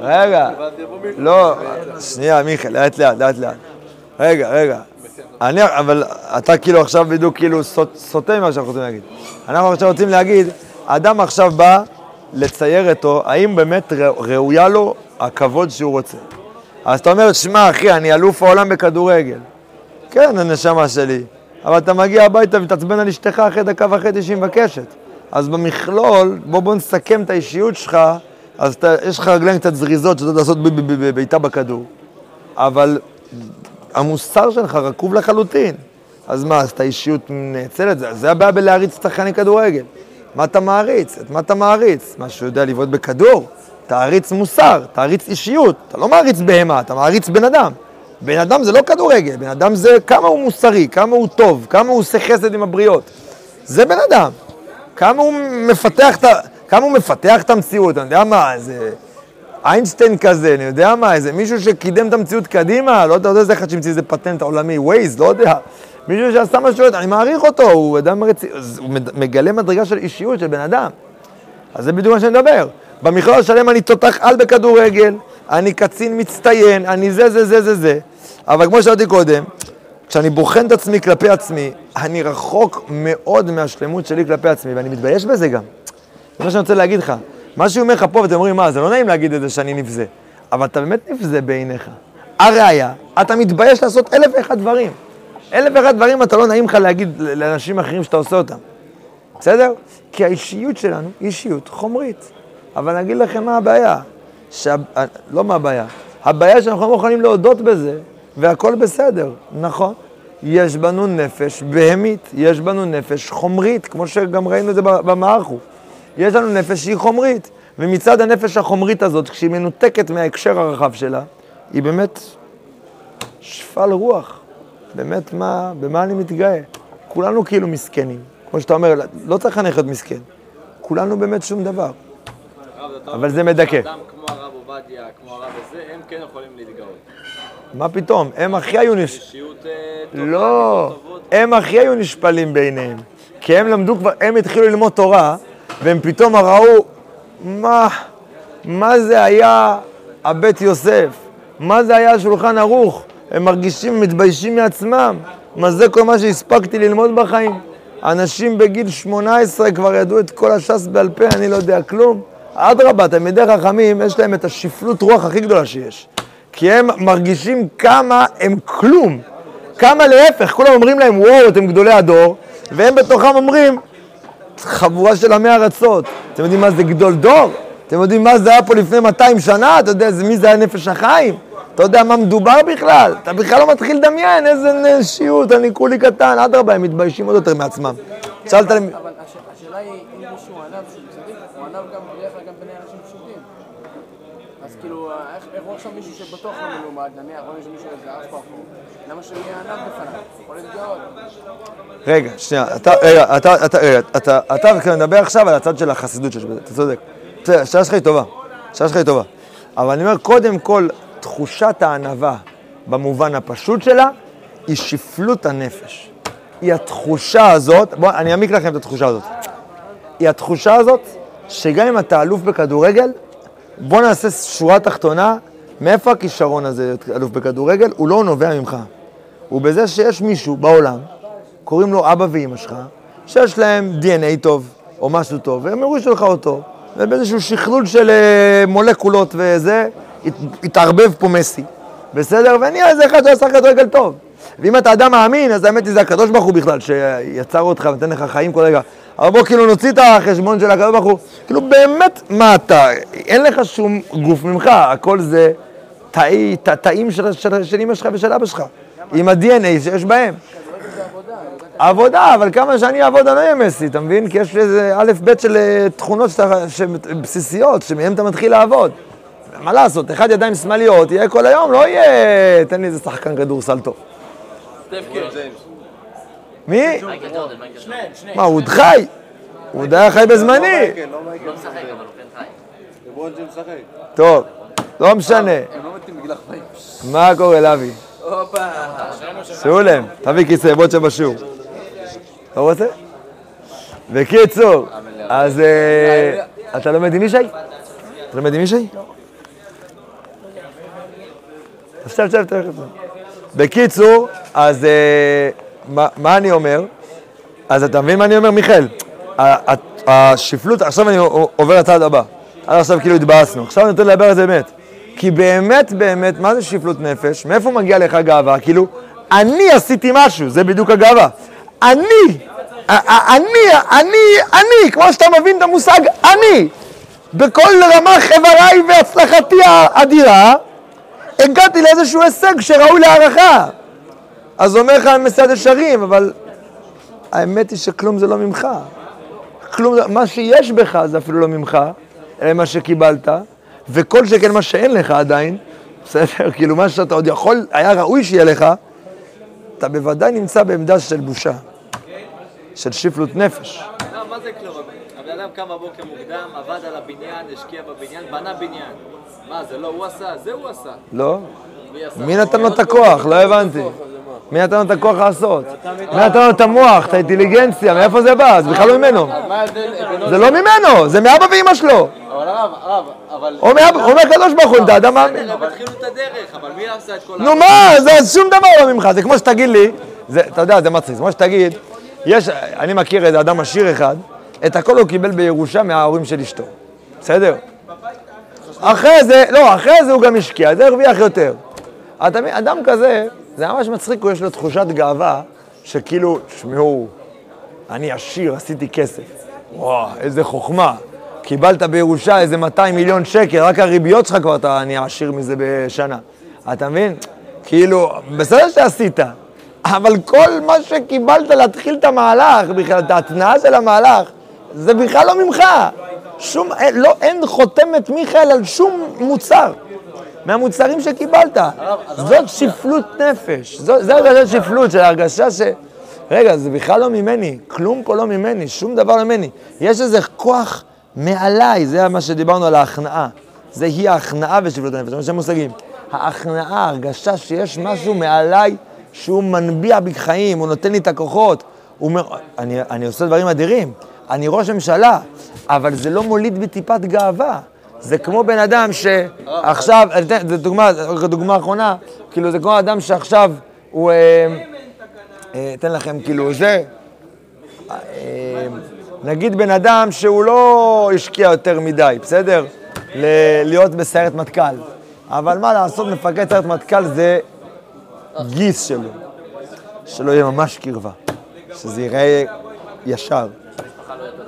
רגע, ואז. לא, שנייה, מיכאל, לאט לאט, לאט לאט. רגע, רגע. אני, אבל אתה כאילו עכשיו בדיוק כאילו סוט- סוטה ממה שאנחנו רוצים להגיד. אנחנו עכשיו רוצים להגיד, אדם עכשיו בא לצייר אותו, האם באמת ראויה לו הכבוד שהוא רוצה. אז אתה אומר, שמע אחי, אני אלוף העולם בכדורגל. כן, הנשמה שלי. אבל אתה מגיע הביתה ומתעצבן על אשתך אחרי דקה וחצי שהיא מבקשת. אז במכלול, בוא בוא נסכם את האישיות שלך, אז אתה, יש לך רגליים קצת זריזות שאתה יודע לעשות בעיטה בכדור. אבל המוסר שלך רקוב לחלוטין. אז מה, אז אתה אישיות נאצלת? זה, זה הבעיה בלהריץ שחקני כדורגל. מה אתה מעריץ? את מה אתה מעריץ? מה שהוא יודע לבעוט בכדור? תעריץ מוסר, תעריץ אישיות. אתה לא מעריץ בהמה, אתה מעריץ בן אדם. בן אדם זה לא כדורגל, בן אדם זה כמה הוא מוסרי, כמה הוא טוב, כמה הוא עושה חסד עם הבריות. זה בן אדם. כמה הוא מפתח את, כמה הוא מפתח את המציאות, אני יודע מה, איזה איינשטיין כזה, אני יודע מה, איזה מישהו שקידם את המציאות קדימה, לא יודע, לא יודע איזה אחד שהמציא איזה פטנט עולמי, ווייז, לא יודע. מישהו שעשה משהו, אני מעריך אותו, הוא אדם רציני, הוא מגלה מדרגה של אישיות של בן אדם. אז זה בדיוק מה שאני מדבר. במכלול השלם אני תותח על בכדורגל, אני קצין מצטיין, אני זה, זה, זה, זה, זה. אבל כמו שאמרתי קודם, כשאני בוחן את עצמי כלפי עצמי, אני רחוק מאוד מהשלמות שלי כלפי עצמי, ואני מתבייש בזה גם. זה מה שאני רוצה להגיד לך. מה שהוא אומר לך פה, ואתם אומרים, מה, זה לא נעים להגיד את זה שאני נבזה. אבל אתה באמת נבזה בעיניך. הראיה, אתה מתבייש לעשות אלף ואחד דברים. אלף ואחד דברים אתה לא נעים לך להגיד לאנשים אחרים שאתה עושה אותם. בסדר? כי האישיות שלנו היא אישיות חומרית. אבל אני אגיד לכם מה הבעיה. שה... לא מה הבעיה. הבעיה שאנחנו לא מוכנים להודות בזה, והכל בסדר. נכון. יש בנו נפש בהמית, יש בנו נפש חומרית, כמו שגם ראינו את זה במערכו. יש לנו נפש שהיא חומרית, ומצד הנפש החומרית הזאת, כשהיא מנותקת מההקשר הרחב שלה, היא באמת שפל רוח. באמת, מה, במה אני מתגאה? כולנו כאילו מסכנים. כמו שאתה אומר, לא צריך לחנך להיות מסכן. כולנו באמת שום דבר. אבל זה מדכא. אדם כמו הרב עובדיה, כמו הרב הזה, הם כן יכולים להתגאות. מה פתאום? הם הכי היו נש... אישיות אה, לא. הם הכי היו נשפלים בעיניהם. כי הם למדו כבר, הם התחילו ללמוד תורה, והם פתאום ראו, מה, מה זה היה הבית יוסף? מה זה היה השולחן ערוך? הם מרגישים, מתביישים מעצמם. מה זה כל מה שהספקתי ללמוד בחיים? אנשים בגיל 18 כבר ידעו את כל הש"ס בעל פה, אני לא יודע כלום. אדרבה, תלמידי חכמים, יש להם את השפלות רוח הכי גדולה שיש. כי הם מרגישים כמה הם כלום. כמה להפך, כולם אומרים להם, וואו, אתם גדולי הדור, והם בתוכם אומרים, חבורה של עמי ארצות. אתם יודעים מה זה גדול דור? אתם יודעים מה זה היה פה לפני 200 שנה? אתה יודע מי זה היה נפש החיים? אתה יודע מה מדובר בכלל? אתה בכלל לא מתחיל לדמיין איזה נשיות, אני כולי קטן. אדרבה, הם מתביישים עוד יותר מעצמם. שאלת. אבל הש- השאלה היא, אם מישהו ענב שהוא צדיק, הוא ענב גם בדרך כלל גם בני אנשים פשוטים. אז כאילו, איך רואה עכשיו מישהו שבתוך המלומד, נניח, רואה שמישהו איזה אף פעם, למה שהוא יהיה ענב בפניו? יכול להתגאות. רגע, שנייה, אתה, רגע, אתה, אתה, רגע, אתה אתה מדבר עכשיו על הצד של החסידות שיש בזה, אתה צודק. בסדר, השאלה שלך היא טובה, השאלה שלך היא טובה. אבל אני אומר, קודם כל, תחושת הענווה במובן הפשוט שלה, היא שפלות הנפש. היא התחושה הזאת, בואו, אני אעמיק לכם את התחושה הזאת. היא התחושה הזאת, שגם אם אתה אלוף בכדורגל, בוא נעשה שורה תחתונה, מאיפה הכישרון הזה להיות אלוף בכדורגל? הוא לא נובע ממך. הוא בזה שיש מישהו בעולם, קוראים לו אבא ואימא שלך, שיש להם DNA טוב, או משהו טוב, והם הורישו לך אותו, ובאיזשהו שכלול של אה, מולקולות וזה, הת, התערבב פה מסי, בסדר? ונהיה איזה אחד שעשה כדורגל טוב. ואם אתה אדם מאמין, אז האמת היא זה הקדוש ברוך הוא בכלל, שיצר אותך ונותן לך חיים כל רגע. אבל בוא כאילו נוציא את החשבון של הקדוש ברוך הוא, כאילו באמת, מה אתה, אין לך שום גוף ממך, הכל זה תאי, ת- תאים של, של, של אמא שלך ושל אבא שלך, עם ה-DNA שיש בהם. עבודה, אבל כמה שאני אעבוד אני אהיה מסי, אתה מבין? כי יש איזה א' ב' של אה, תכונות שאתה, בסיסיות, שמהן אתה מתחיל לעבוד. מה לעשות, אחד ידיים שמאליות, יהיה כל היום, לא יהיה, תן לי איזה שחקן כדורסל טוב. מי? מה, הוא עוד חי? הוא עוד היה חי בזמני. לא. לא הוא כן. טוב, לא משנה. הם לא מתים בגיל 40. מה קורה, לוי? סולם, תביא כיסא, בוא תשב בשיעור. לא רוצה? בקיצור, אז אה, אתה לומד עם ישי? אתה לומד עם ישי? אז שב, שב, תכף. בקיצור, אז אה, מה- מה אני אומר? אז אתה מבין מה אני אומר, מיכאל? השפלות, עכשיו אני עובר לצד הבא. עד עכשיו כאילו התבאסנו, עכשיו אני רוצה לדבר על זה באמת. כי באמת, באמת, מה זה שפלות נפש? מאיפה מגיעה לך גאווה? כאילו, אני עשיתי משהו, זה בדיוק הגאווה. אני, אני, אני, אני, כמו שאתה מבין את המושג אני, בכל רמ"ח איבריי והצלחתי האדירה, הגעתי לאיזשהו הישג שראוי להערכה. אז אומר לך מסעד ישרים, אבל האמת היא שכלום זה לא ממך. כלום, מה שיש בך זה אפילו לא ממך, אלא מה שקיבלת, וכל שכן מה שאין לך עדיין, בסדר? כאילו מה שאתה עוד יכול, היה ראוי שיהיה לך, אתה בוודאי נמצא בעמדה של בושה, של שפלות נפש. לא, מה זה כלום? הבן אדם קם בבוקר מוקדם, עבד על הבניין, השקיע בבניין, בנה בניין. מה, זה לא הוא עשה? זה הוא עשה. לא? מי נתן לו את הכוח? לא הבנתי. מי נתן לו את הכוח לעשות? מי נתן לו את המוח, את האינטליגנציה, מאיפה זה בא? זה בכלל לא ממנו. זה לא ממנו, זה מאבא ואמא שלו. אבל הרב, הרב, אבל... או מאבא- או מהקדוש ברוך הוא, אם אתה אדם מאמין. הם התחילו את הדרך, אבל מי עשה את כל נו מה, זה שום דבר לא ממך, זה כמו שתגיד לי, אתה יודע, זה מצחיק, זה כמו שתגיד, יש, אני מכיר איזה אדם עשיר אחד, את הכל הוא קיבל בירושה מההורים של אשתו, בסדר? אחרי זה, לא, אחרי זה הוא גם השקיע, זה הרוויח יותר. אדם כזה, זה ממש מצחיק, הוא יש לו תחושת גאווה, שכאילו, תשמעו, אני עשיר, עשיתי כסף. וואו, איזה חוכמה. קיבלת בירושה איזה 200 מיליון שקל, רק הריביות שלך כבר אתה נהיה עשיר מזה בשנה. אתה מבין? כאילו, בסדר שעשית, אבל כל מה שקיבלת להתחיל את המהלך, בכלל, את ההתנעה של המהלך, זה בכלל לא ממך. שום, לא, אין חותמת מיכאל על שום מוצר. מהמוצרים שקיבלת. זאת שפלות נפש. זו- הרגשת שפלות, של הרגשה ש... רגע, זה בכלל לא ממני, כלום פה לא ממני, שום דבר לא ממני. יש איזה כוח מעליי, זה מה שדיברנו על ההכנעה. זה היא ההכנעה ושפלות הנפש, זה מה שהם מושגים. ההכנעה, ההרגשה שיש משהו מעליי שהוא מנביע בי חיים, הוא נותן לי את הכוחות. הוא אומר, אני, אני עושה דברים אדירים, אני ראש ממשלה, אבל זה לא מוליד בי טיפת גאווה. זה כמו בן אדם שעכשיו, זו דוגמה, דוגמה אחרונה, כאילו זה כמו אדם שעכשיו הוא, אה, אה, אתן לכם כאילו זה, אה, נגיד בן אדם שהוא לא השקיע יותר מדי, בסדר? להיות בסיירת מטכ"ל, אבל מה לעשות, מפקד סיירת מטכ"ל זה גיס שלו, שלא יהיה ממש קרבה, שזה ייראה ישר.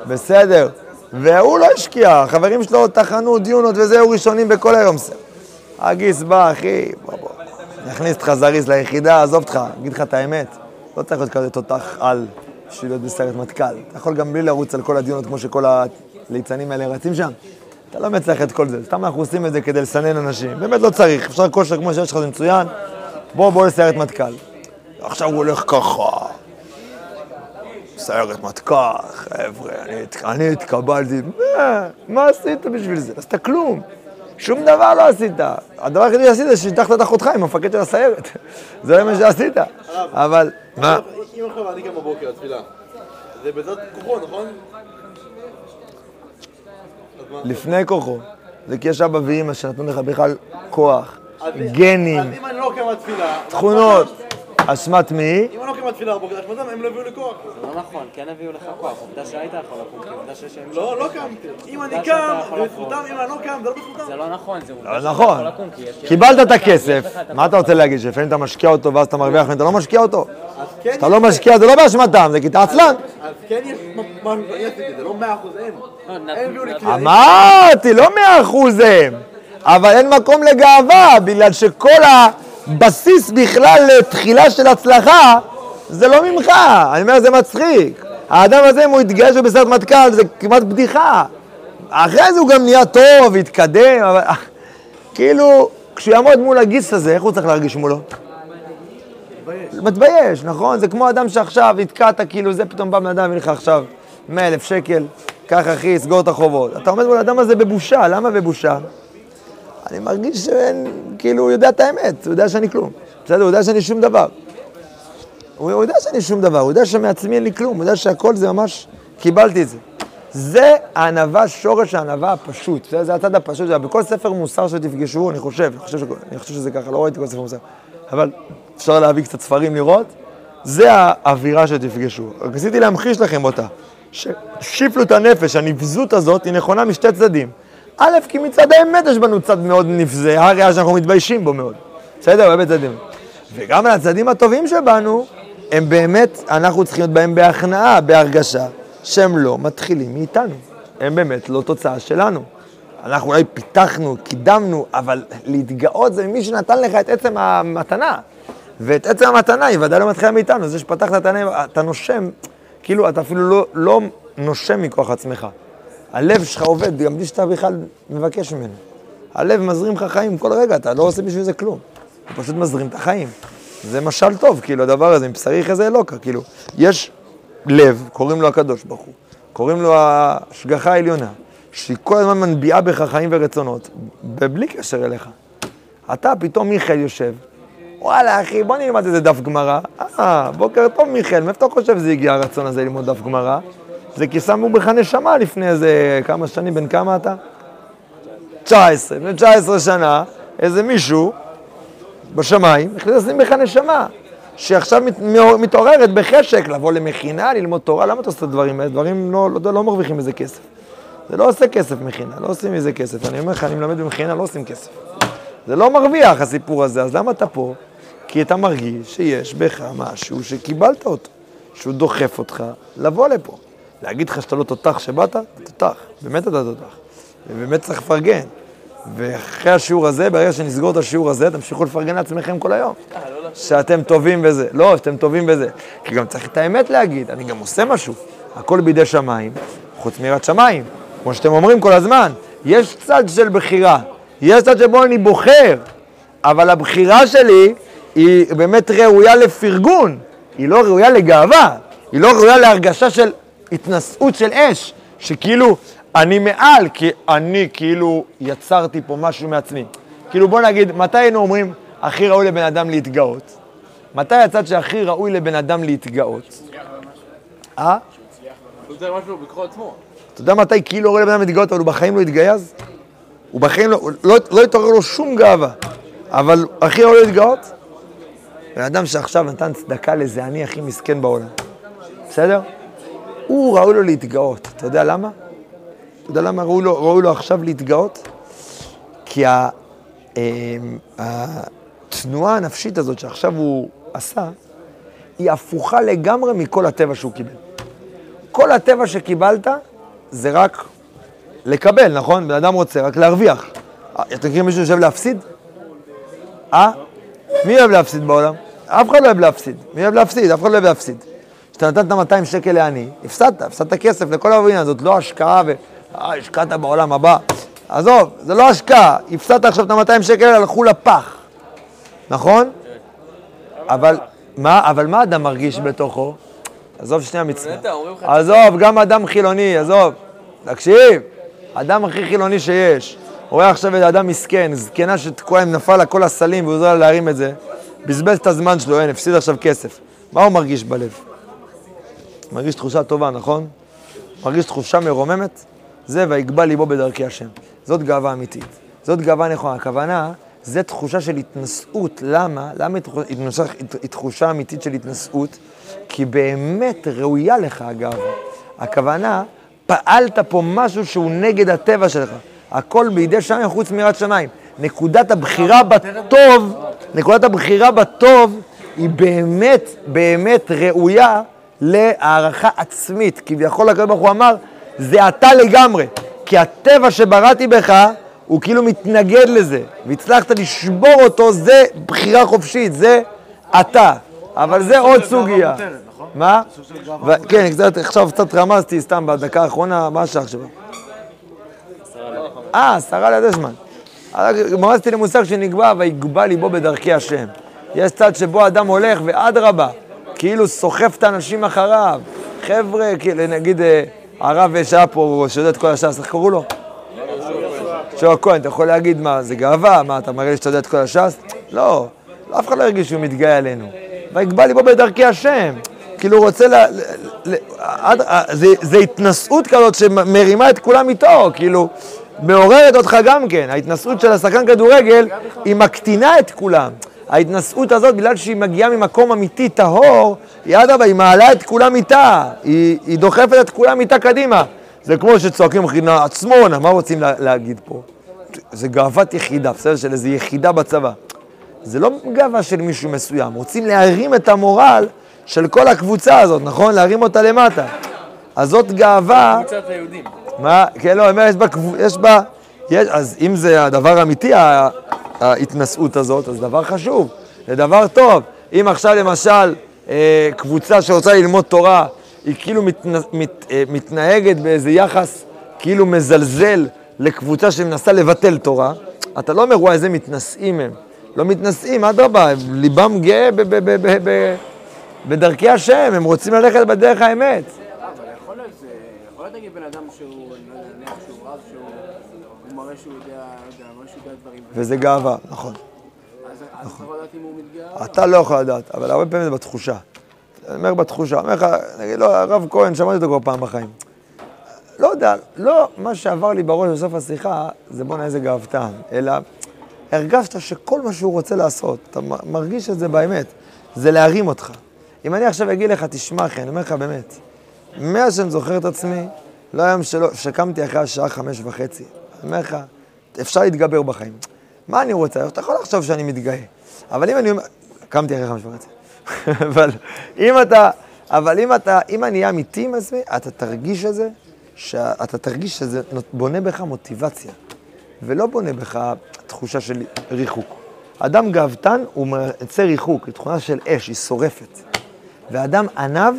בסדר. והוא לא השקיע, החברים שלו טחנו דיונות וזהו ראשונים בכל היום. הגיס בא, אחי, בוא בוא, נכניס אותך זריז ליחידה, עזוב אותך, אגיד לך את האמת, לא צריך להיות כזה תותח על בשביל להיות בסיירת מטכ"ל. אתה יכול גם בלי לרוץ על כל הדיונות כמו שכל הליצנים האלה רצים שם. אתה לא מצליח את כל זה, סתם אנחנו עושים את זה כדי לסנן אנשים. באמת לא צריך, אפשר כושר כמו שיש לך זה מצוין. בוא, בוא לסיירת מטכ"ל. עכשיו הוא הולך ככה. סיירת מטכ"ל, חבר'ה, אני, אני התקבלתי, מה, מה עשית בשביל זה? עשית כלום. שום דבר לא עשית. הדבר היחידי שעשית זה שהטחת את אחותך עם המפקד של הסיירת. זה מה שעשית. אבל, מה? אם עכשיו אני קם בבוקר לתפילה, זה בעזרת כוחו, נכון? לפני כוחו. זה כי יש אבא ואמא שנתנו לך בכלל כוח, גנים, לא. תכונות. אשמת מי? אם אני לא קם לתפילה בבוקר, אשמתם, הם לא הביאו לי כוח. לא נכון, כן הביאו לך כוח, עובדה שהיית יכול לקום, כי עובדה שיש... לא, לא קמתי. אם אני קם, זה. בזכותם, אם אני לא קם, זה לא בזכותם. זה לא נכון, זה עובדה לא שאתה נכון. יכול לקום, כי יש... קיבלת את הכסף, מה אתה רוצה להגיד? שלפעמים אתה משקיע אותו ואז אתה מרוויח ואתה לא משקיע אותו? כן אתה לא משקיע, זה לא באשמתם, זה כי אתה עצלן. אז כן יש משהו שאני עשיתי, זה לא מאה אחוז הם. לא, כלי. אמרתי, לא מאה אחוז הם, אבל אין מקום לגאווה, בגלל שכל הבסיס בכלל לתחילה של הצלחה, זה לא ממך. אני אומר, זה מצחיק. האדם הזה, אם הוא יתגייס בסרט מטכ"ל, זה כמעט בדיחה. אחרי זה הוא גם נהיה טוב, התקדם, אבל כאילו, כשהוא יעמוד מול הגיס הזה, איך הוא צריך להרגיש מולו? מתבייש, נכון? זה כמו אדם שעכשיו התקעת, כאילו זה פתאום בא בן אדם, מביא לך עכשיו 100 אלף שקל, קח אחי, סגור את החובות. אתה עומד מול האדם הזה בבושה, למה בבושה? אני מרגיש שאין, כאילו, הוא יודע את האמת, הוא יודע שאני כלום. בסדר, הוא יודע שאני שום דבר. הוא יודע שאני שום דבר, הוא יודע שמעצמי אין לי כלום, הוא יודע שהכל זה ממש, קיבלתי את זה. זה הענווה, שורש הענווה הפשוט, זה, זה הצד הפשוט, זה בכל ספר מוסר שתפגשו, אני חושב, אני חושב, שכל- אני חושב שזה ככה, לא ראיתי כל ספר מוסר, אבל אפשר להביא קצת ספרים לראות, זה האווירה שתפגשו. רק רציתי להמחיש לכם אותה, ששיפלות הנפש, הנבזות הזאת, היא נכונה משתי צדדים. א', כי מצד האמת יש בנו צד מאוד נבזה, הרי שאנחנו מתביישים בו מאוד. בסדר? הרבה צדדים. וגם על הצדדים הטובים שבנו, הם באמת, אנחנו צריכים להיות בהם בהכנעה, בהרגשה, שהם לא מתחילים מאיתנו. הם באמת לא תוצאה שלנו. אנחנו אולי פיתחנו, קידמנו, אבל להתגאות זה ממי שנתן לך את עצם המתנה. ואת עצם המתנה היא ודאי לא מתחילה מאיתנו. זה שפתחת את העיניים, אתה נושם, כאילו אתה אפילו לא, לא נושם מכוח עצמך. הלב שלך עובד, גם בלי שאתה בכלל מבקש ממנו. הלב מזרים לך חיים כל רגע, אתה לא עושה בשביל זה כלום. הוא פשוט מזרים את החיים. זה משל טוב, כאילו, הדבר הזה, מבשרי חזה אלוקה, כאילו, יש לב, קוראים לו הקדוש ברוך הוא, קוראים לו ההשגחה העליונה, שהיא כל הזמן מנביעה בך חיים ורצונות, ובלי קשר אליך. אתה פתאום מיכאל יושב, וואלה, אחי, בוא נלמד איזה דף גמרא. אה, בוקר טוב, מיכאל, מאיפה אתה חושב שזה הגיע הרצון הזה ללמוד דף גמרא? זה כי שמו בך נשמה לפני איזה כמה שנים, בן כמה אתה? 19. לפני 19 שנה, איזה מישהו בשמיים החליט לשים בך נשמה, שעכשיו מת, מתעוררת בחשק לבוא למכינה, ללמוד תורה. למה אתה עושה את הדברים האלה? דברים לא, לא, לא מרוויחים מזה כסף. זה לא עושה כסף מכינה, לא עושים מזה כסף. אני אומר לך, אני מלמד במכינה, לא עושים כסף. זה לא מרוויח הסיפור הזה, אז למה אתה פה? כי אתה מרגיש שיש בך משהו שקיבלת אותו, שהוא דוחף אותך לבוא לפה. להגיד לך שאתה לא תותח שבאת, תותח, באמת אתה תותח. ובאמת צריך לפרגן. ואחרי השיעור הזה, ברגע שנסגור את השיעור הזה, תמשיכו לפרגן לעצמכם כל היום. שאתם טובים בזה. לא, שאתם טובים בזה. כי גם צריך את האמת להגיד, אני גם עושה משהו. הכל בידי שמיים, חוץ מיראת שמיים. כמו שאתם אומרים כל הזמן, יש צד של בחירה. יש צד שבו אני בוחר, אבל הבחירה שלי היא באמת ראויה לפרגון. היא לא ראויה לגאווה. היא לא ראויה להרגשה של התנשאות של אש, שכאילו אני מעל, כי אני כאילו יצרתי פה משהו מעצמי. כאילו בוא נגיד, מתי היינו אומרים הכי ראוי לבן אדם להתגאות? מתי הצד שהכי ראוי לבן אדם להתגאות? אה? אתה יודע מתי כאילו ראוי לבן אדם להתגאות, אבל הוא בחיים לא התגייז? הוא בחיים לא, לא, לא התעורר לו שום גאווה, אבל הכי ראוי להתגאות? בן אדם שעכשיו נתן צדקה לאיזה אני הכי מסכן בעולם, בסדר? הוא ראוי לו להתגאות. אתה יודע למה? אתה יודע למה ראוי לו, ראוי לו עכשיו להתגאות? כי ה, אה, התנועה הנפשית הזאת שעכשיו הוא עשה, היא הפוכה לגמרי מכל הטבע שהוא קיבל. כל הטבע שקיבלת זה רק לקבל, נכון? בן אדם רוצה רק להרוויח. אתה מכיר מישהו שיושב להפסיד? אה? מי אוהב להפסיד בעולם? אף אחד לא אוהב להפסיד. מי אוהב להפסיד? אף אחד לא אוהב להפסיד. כשאתה נתנת 200 שקל לעני, הפסדת, הפסדת כסף לכל העניין, זאת לא השקעה ו... אה, השקעת בעולם הבא. עזוב, זה לא השקעה, הפסדת עכשיו את ה-200 שקל, הלכו לפח, נכון? אבל מה, אבל מה אדם מרגיש בתוכו? עזוב שנייה מצווה. עזוב, גם אדם חילוני, עזוב. תקשיב, אדם הכי חילוני שיש. רואה עכשיו איזה אדם מסכן, זקנה שתקועה עם נפל לה כל הסלים והוא עוזר לה להרים את זה. בזבז את הזמן שלו, אין, הפסיד עכשיו כסף. מה הוא מרגיש בלב? מרגיש תחושה טובה, נכון? מרגיש תחושה מרוממת? זה ויגבה ליבו בדרכי השם. זאת גאווה אמיתית. זאת גאווה נכונה. הכוונה, זה תחושה של התנשאות. למה? למה היא תחושה- אמיתית של התנשאות? כי באמת ראויה לך הגאווה. הכוונה, פעלת פה משהו שהוא נגד הטבע שלך. הכל בידי שמיים חוץ מיראת שמיים. נקודת הבחירה בטוב, נקודת הבחירה בטוב היא באמת, באמת ראויה להערכה עצמית. כביכול הקדוש ברוך הוא אמר, זה אתה לגמרי. כי הטבע שבראתי בך, הוא כאילו מתנגד לזה. והצלחת לשבור אותו, זה בחירה חופשית, זה אתה. אבל זה עוד סוגיה. מה? כן, עכשיו קצת רמזתי סתם בדקה האחרונה, מה השעה עכשיו? אה, עשרה ליד הזמן. רמזתי למושג שנקבע, ויגבה ליבו בדרכי השם. יש צד שבו אדם הולך, ואדרבה, כאילו סוחף את האנשים אחריו. חבר'ה, כאילו, נגיד, אה, הרב שהיה פה, שיודע את כל הש"ס, איך קראו לו? שוע כהן, אתה יכול להגיד מה, זה גאווה? מה, אתה מראה לי שאתה יודע את כל הש"ס? לא, אף אחד לא הרגיש שהוא מתגאה עלינו. ויגבה ליבו בדרכי השם. כאילו הוא רוצה ל... זה, זה התנשאות כזאת שמרימה את כולם איתו, כאילו, מעוררת אותך גם כן. ההתנשאות של השחקן כדורגל, היא מקטינה את כולם. ההתנשאות הזאת, בגלל שהיא מגיעה ממקום אמיתי טהור, היא אדרבה, היא מעלה את כולם איתה, היא, היא דוחפת את כולם איתה קדימה. זה כמו שצועקים חינה עצמונה, מה רוצים לה, להגיד פה? זה גאוות יחידה, בסדר? של איזו יחידה בצבא. זה לא גאווה של מישהו מסוים, רוצים להרים את המורל של כל הקבוצה הזאת, נכון? להרים אותה למטה. אז זאת גאווה... קבוצת היהודים. מה? כן, לא, אני אומר, יש בה, יש בה, יש, אז אם זה הדבר האמיתי, ההתנשאות הזאת, אז דבר חשוב, זה דבר טוב. אם עכשיו למשל אה, קבוצה שרוצה ללמוד תורה, היא כאילו מתנ, מת, אה, מתנהגת באיזה יחס כאילו מזלזל לקבוצה שמנסה לבטל תורה, אתה לא אומר, וואי, איזה מתנשאים הם. לא מתנשאים, אדרבה, ליבם גאה ב- ב- ב- בדרכי השם, הם רוצים ללכת בדרך האמת. יכול להיות, נגיד בן אדם שהוא, נניח שהוא רב, שהוא הוא מראה שהוא יודע, לא יודע, מראה שהוא יודע דברים. וזה גאווה, נכון. אז אז אתה יכול לדעת אם הוא מתגאה? אתה לא יכול לדעת, אבל הרבה פעמים זה בתחושה. אני אומר בתחושה, אני אומר לך, נגיד, לא, הרב כהן, שמעתי אותו כבר פעם בחיים. לא יודע, לא מה שעבר לי בראש בסוף השיחה, זה בואנה איזה גאוותן, אלא הרגשת שכל מה שהוא רוצה לעשות, אתה מרגיש את זה באמת, זה להרים אותך. אם אני עכשיו אגיד לך, תשמע אחי, אני אומר לך באמת, מאז שאני זוכר את עצמי, לא היום שלא, שקמתי אחרי השעה חמש וחצי. אני אומר לך, אפשר להתגבר בחיים. מה אני רוצה? אתה יכול לחשוב שאני מתגאה. אבל אם אני אומר, קמתי אחרי חמש וחצי. אבל אם אתה, אבל אם אתה, אם אני אהיה אמיתי עם עצמי, אתה תרגיש את זה, שאתה תרגיש שזה בונה בך מוטיבציה, ולא בונה בך תחושה של ריחוק. אדם גאוותן, הוא מייצר ריחוק, היא תכונה של אש, היא שורפת. ואדם ענב,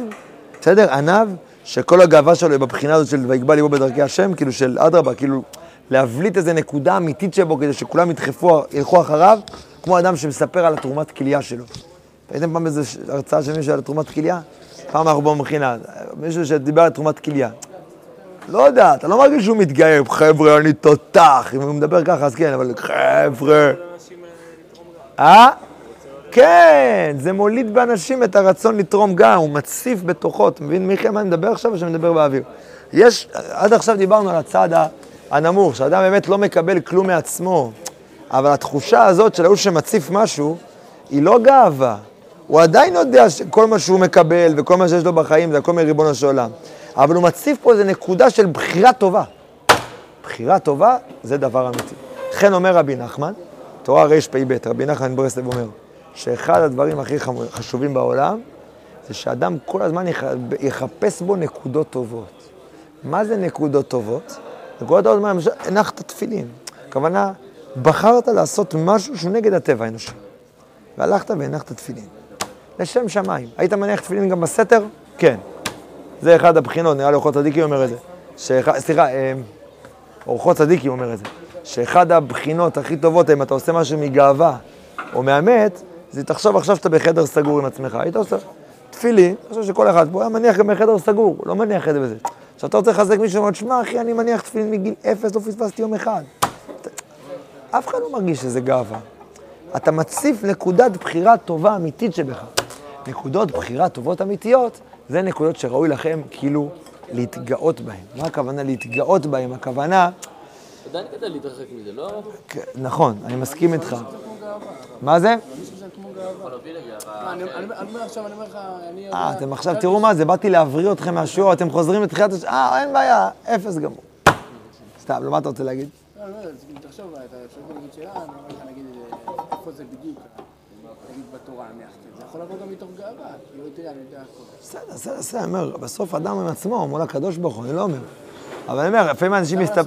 בסדר? ענב, שכל הגאווה שלו היא בבחינה הזאת של ויגבה ליבו בדרכי השם, כאילו של אדרבה, כאילו להבליט איזה נקודה אמיתית שבו כדי שכולם ידחפו, ילכו אחריו, כמו אדם שמספר על התרומת כליה שלו. ראיתם פעם איזו הרצאה של מישהו על תרומת כליה? פעם אנחנו במכינה, מישהו שדיבר על תרומת כליה. לא יודע, אתה לא מרגיש שהוא מתגאה, חבר'ה, אני תותח. אם הוא מדבר ככה, אז כן, אבל חבר'ה. אה? כן, זה מוליד באנשים את הרצון לתרום גם, הוא מציף בתוכו. אתה מבין, מיכאל, מה אני מדבר עכשיו או שאני מדבר באוויר? יש, עד עכשיו דיברנו על הצד ה- הנמוך, שאדם באמת לא מקבל כלום מעצמו, אבל התחושה הזאת של ההוא שמציף משהו, היא לא גאווה. הוא עדיין יודע שכל מה שהוא מקבל וכל מה שיש לו בחיים זה הכל מריבונו של עולם. אבל הוא מציף פה איזו נקודה של בחירה טובה. בחירה טובה זה דבר אמיתי. לכן אומר רבי נחמן, תורה רפ"ב, רבי נחמן ברסלב אומר, שאחד הדברים הכי חשובים בעולם, זה שאדם כל הזמן יח- יחפש בו נקודות טובות. מה זה נקודות טובות? נקודות טובות, מה, למשל, הנחת תפילין. הכוונה, בחרת לעשות משהו שהוא נגד הטבע האנושי. והלכת והנחת תפילין. לשם שמיים. היית מניח תפילין גם בסתר? כן. זה אחד הבחינות, נראה לי אורחות צדיקים אומר את זה. שאחד, סליחה, אה, אורחות צדיקים אומר את זה. שאחד הבחינות הכי טובות, אם אתה עושה משהו מגאווה או מהמת, זה תחשוב עכשיו שאתה בחדר סגור עם עצמך. היית עושה תפילין, אני חושב שכל אחד פה היה מניח גם בחדר סגור, לא מניח את זה בזה. עכשיו אתה רוצה לחזק מישהו, אומר, שמע אחי, אני מניח תפילין מגיל אפס, לא פספסתי יום אחד. אף אחד לא מרגיש שזה גאווה. אתה מציף נקודת בחירה טובה אמיתית שבך. נקודות בחירה טובות אמיתיות, זה נקודות שראוי לכם כאילו להתגאות בהן. מה הכוונה להתגאות בהן? הכוונה, עדיין כדאי להתרחק מזה, לא? נכון, אני מסכים איתך. מה זה? לא. אה, אתם עכשיו, תראו מה זה, באתי להבריא אתכם מהשיעור, אתם חוזרים לתחילת הש... אה, אין בעיה, אפס גמור. סתם, לא, מה אתה רוצה להגיד? לא, לא כאילו, תחשוב, אתה אפשר להגיד שאלה, אני אומר לך, נגיד, אה, איפה זה בדיוק, נגיד בתורה, נניח, זה יכול לבוא גם מתוך גאווה, כאילו, תראה, אני יודע הכל. בסדר, בסדר, בסדר, אני אומר, בסוף אדם עם עצמו, מול הקדוש ברוך הוא, אני לא אומר. אבל אני אומר, לפעמים אנשים מסתפ...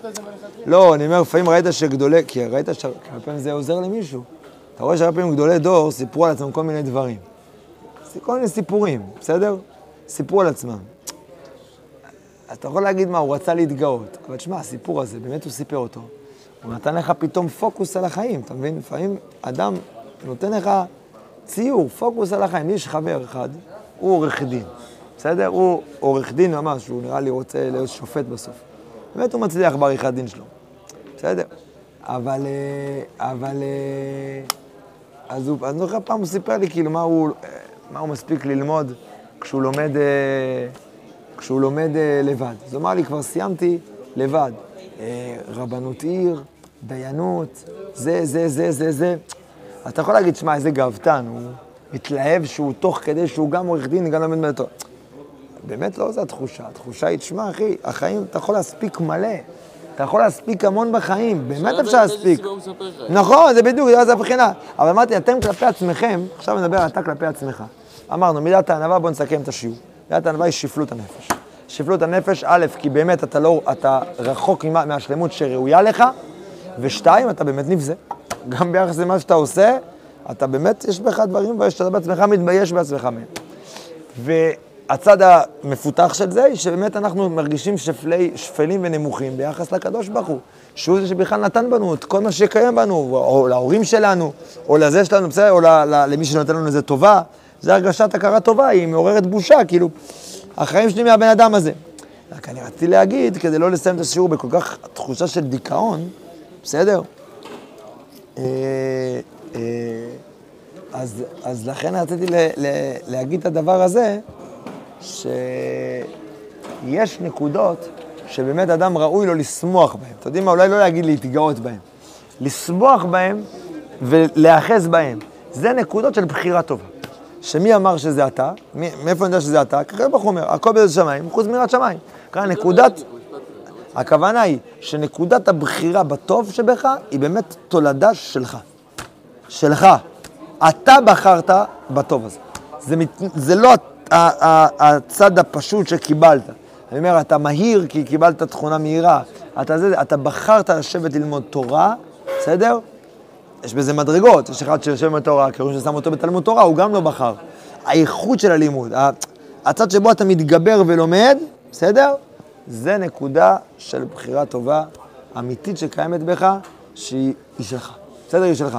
לא, אני אומר, לפעמים ראית שגדולי, כי ראית שהרבה פעמים זה עוזר למישהו. אתה רואה שהרבה פעמים גדולי דור סיפרו על עצמם כל מיני דברים. כל מיני סיפורים, בסדר? סיפרו על עצמם. אתה יכול להגיד מה, הוא רצה להתגאות, אבל תשמע, הסיפור הזה, באמת הוא סיפר אותו. הוא נתן לך פתאום פוקוס על החיים, אתה מבין? לפעמים אדם נותן לך ציור, פוקוס על החיים. יש חבר אחד, הוא עורך דין, בסדר? הוא עורך דין ממש, הוא נראה לי רוצה להיות שופט בסוף. באמת הוא מצליח בעריכת דין שלו, בסדר? אבל, אה, אבל, אה, אז הוא, אני זוכר פעם הוא סיפר לי כאילו מה הוא, מה הוא מספיק ללמוד כשהוא לומד, אה, כשהוא לומד אה, לבד. אז הוא אמר לי, כבר סיימתי לבד. אה, רבנות עיר, דיינות, זה, זה, זה, זה, זה. אז אתה יכול להגיד, שמע, איזה גאוותן, הוא מתלהב שהוא תוך כדי שהוא גם עורך דין, גם לומד מלטו. באמת לא זו התחושה. התחושה היא, תשמע, אחי, החיים, אתה יכול להספיק מלא. אתה יכול להספיק המון בחיים, באמת אפשר להספיק. נכון, זה בדיוק, זה הבחינה. אבל אמרתי, אתם כלפי עצמכם, עכשיו אני מדבר אתה כלפי עצמך. אמרנו, מידת הענווה, בואו נסכם את השיעור. מידת הענווה היא שפלות הנפש. שפלות הנפש, א', כי באמת אתה לא, אתה רחוק מהשלמות שראויה לך, ושתיים, אתה באמת נבזה. גם ביחס למה שאתה עושה, אתה באמת, יש בך דברים שאתה בעצמך מתבייש בעצמך מהם. והצד המפותח של זה, שבאמת אנחנו מרגישים שפלי, שפלים ונמוכים ביחס לקדוש ברוך הוא, שהוא זה שבכלל נתן בנו את כל מה שקיים בנו, או להורים שלנו, או לזה שלנו, בסדר, או למי שנותן לנו איזה טובה. זה הרגשת הכרה טובה, היא מעוררת בושה, כאילו, החיים שלי מהבן אדם הזה. רק אני רציתי להגיד, כדי לא לסיים את השיעור בכל כך תחושה של דיכאון, בסדר? אה, אה, אז, אז לכן רציתי ל, ל, להגיד את הדבר הזה, שיש נקודות שבאמת אדם ראוי לו לשמוח בהן. אתם יודעים מה? אולי לא להגיד להתגאות בהן. לשמוח בהן ולהיאחז בהן. זה נקודות של בחירה טובה. שמי אמר שזה אתה? מי, מאיפה אני יודע שזה אתה? ככה הוא אומר, הכל באיזה שמיים, חוץ מיראת שמיים. כאן נקודת, הכוונה היא שנקודת הבחירה בטוב שבך היא באמת תולדה שלך. שלך. אתה בחרת בטוב הזה. זה, מת, זה לא הצד הפשוט שקיבלת. אני אומר, אתה מהיר כי קיבלת תכונה מהירה. אתה, זה, אתה בחרת לשבת ללמוד תורה, בסדר? יש בזה מדרגות, יש אחד שיושב ללמוד תורה, קוראים ששם אותו בתלמוד תורה, הוא גם לא בחר. האיכות של הלימוד, הצד שבו אתה מתגבר ולומד, בסדר? זה נקודה של בחירה טובה, אמיתית שקיימת בך, שהיא היא שלך. בסדר? היא שלך.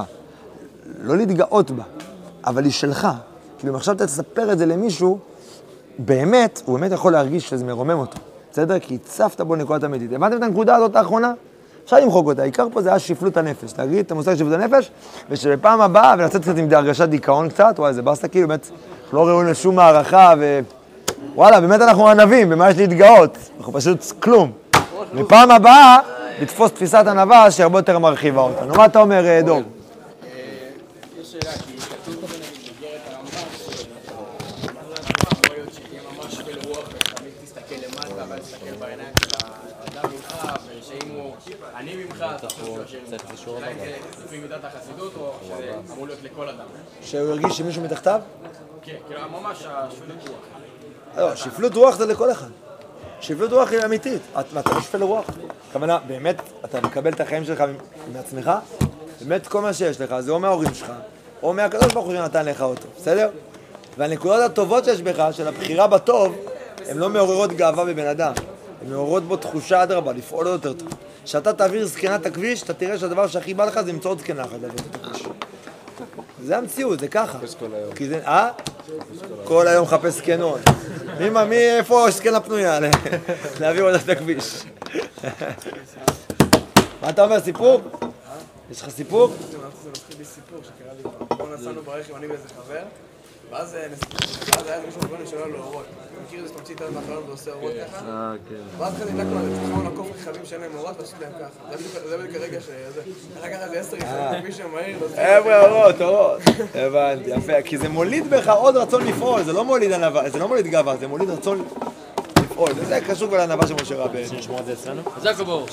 לא להתגאות בה, אבל היא שלך. כאילו, אם עכשיו אתה תספר את זה למישהו, באמת, הוא באמת יכול להרגיש שזה מרומם אותו. בסדר? כי הצפת בו נקודת אמיתית. הבנתם את הנקודה הזאת האחרונה? אפשר למחוק אותה. העיקר פה זה היה שפלות הנפש. להגיד את המושג שפלות הנפש, ושבפעם הבאה, ולצאת קצת עם הרגשת דיכאון קצת, וואי, זה באסה כאילו, באמת, אנחנו לא ראויים לשום הערכה, ו... וואלה, באמת אנחנו ענבים, במה יש להתגאות? אנחנו פשוט כלום. בפעם הבאה, לתפוס תפיסת ענווה שהרבה יותר מרחיבה אותנו. מה אתה אומר, אה, דור? יש שאלה, כי כתוב במסגרת הרמב"ם, שהרמב"ם יכול להיות שיהיה ממש שפל רוח ותמיד תסתכל למטה ואז תסתכל בעיניים של האדם ממך, ושאם הוא אני ממך, אתה חושב שהוא אשם. השאלה אם זה לפי מידת החסידות או שזה אמור להיות לכל אדם. שהוא הרגיש שמישהו מתחתיו? כן, כאילו ממש השפלות רוח. לא, שפלות רוח זה לכל אחד. שפלות רוח היא אמיתית. אתה לא שפל רוח? הכוונה, באמת, אתה מקבל את החיים שלך מעצמך? באמת כל מה שיש לך זה או מההורים שלך, או מהקדוש ברוך הוא שנתן לך אותו, בסדר? והנקודות הטובות שיש בך, של הבחירה בטוב, הן לא מעוררות גאווה בבן אדם. הן מעוררות בו תחושה אדרבה, לפעול עוד יותר טוב. כשאתה תעביר זקנה את הכביש, אתה תראה שהדבר שהכי בא לך זה למצוא עוד זקנה אחת לעבור את הכביש. זה המציאות, זה ככה. כי זה, אה? כל היום מחפש זקנות. מי, מה, מי, איפה יש זקנה פנויה? להעביר אותה את הכביש. מה אתה אומר, סיפור? יש לך סיפור? זה מתחיל לי סיפור שקרה לי פעם. פה נסענו ברכב, אני ואיזה חבר, ואז אה, היה מישהו בגוני שלא היה לו אורות. אתה מכיר את זה שאתה מוציא את היד מהחלון ועושה אורות ככה? אה, כן. ואז כזה נדלקנו על זה, לעקוף רכבים שאין להם אורות ועשיתי להם ככה. זה בדיוק- זה הרגע שזה... לקחת לי עשר רכבים, כביש שמהיר, חבר'ה, אורות, אורות. הבנתי, יפה. כי זה מוליד בך עוד רצון לפעול, זה לא מוליד ענווה, זה לא מוליד גאווה, זה מוליד רצון לפעול. וזה קשור כבר לענווה של משה רבנו. וברוך.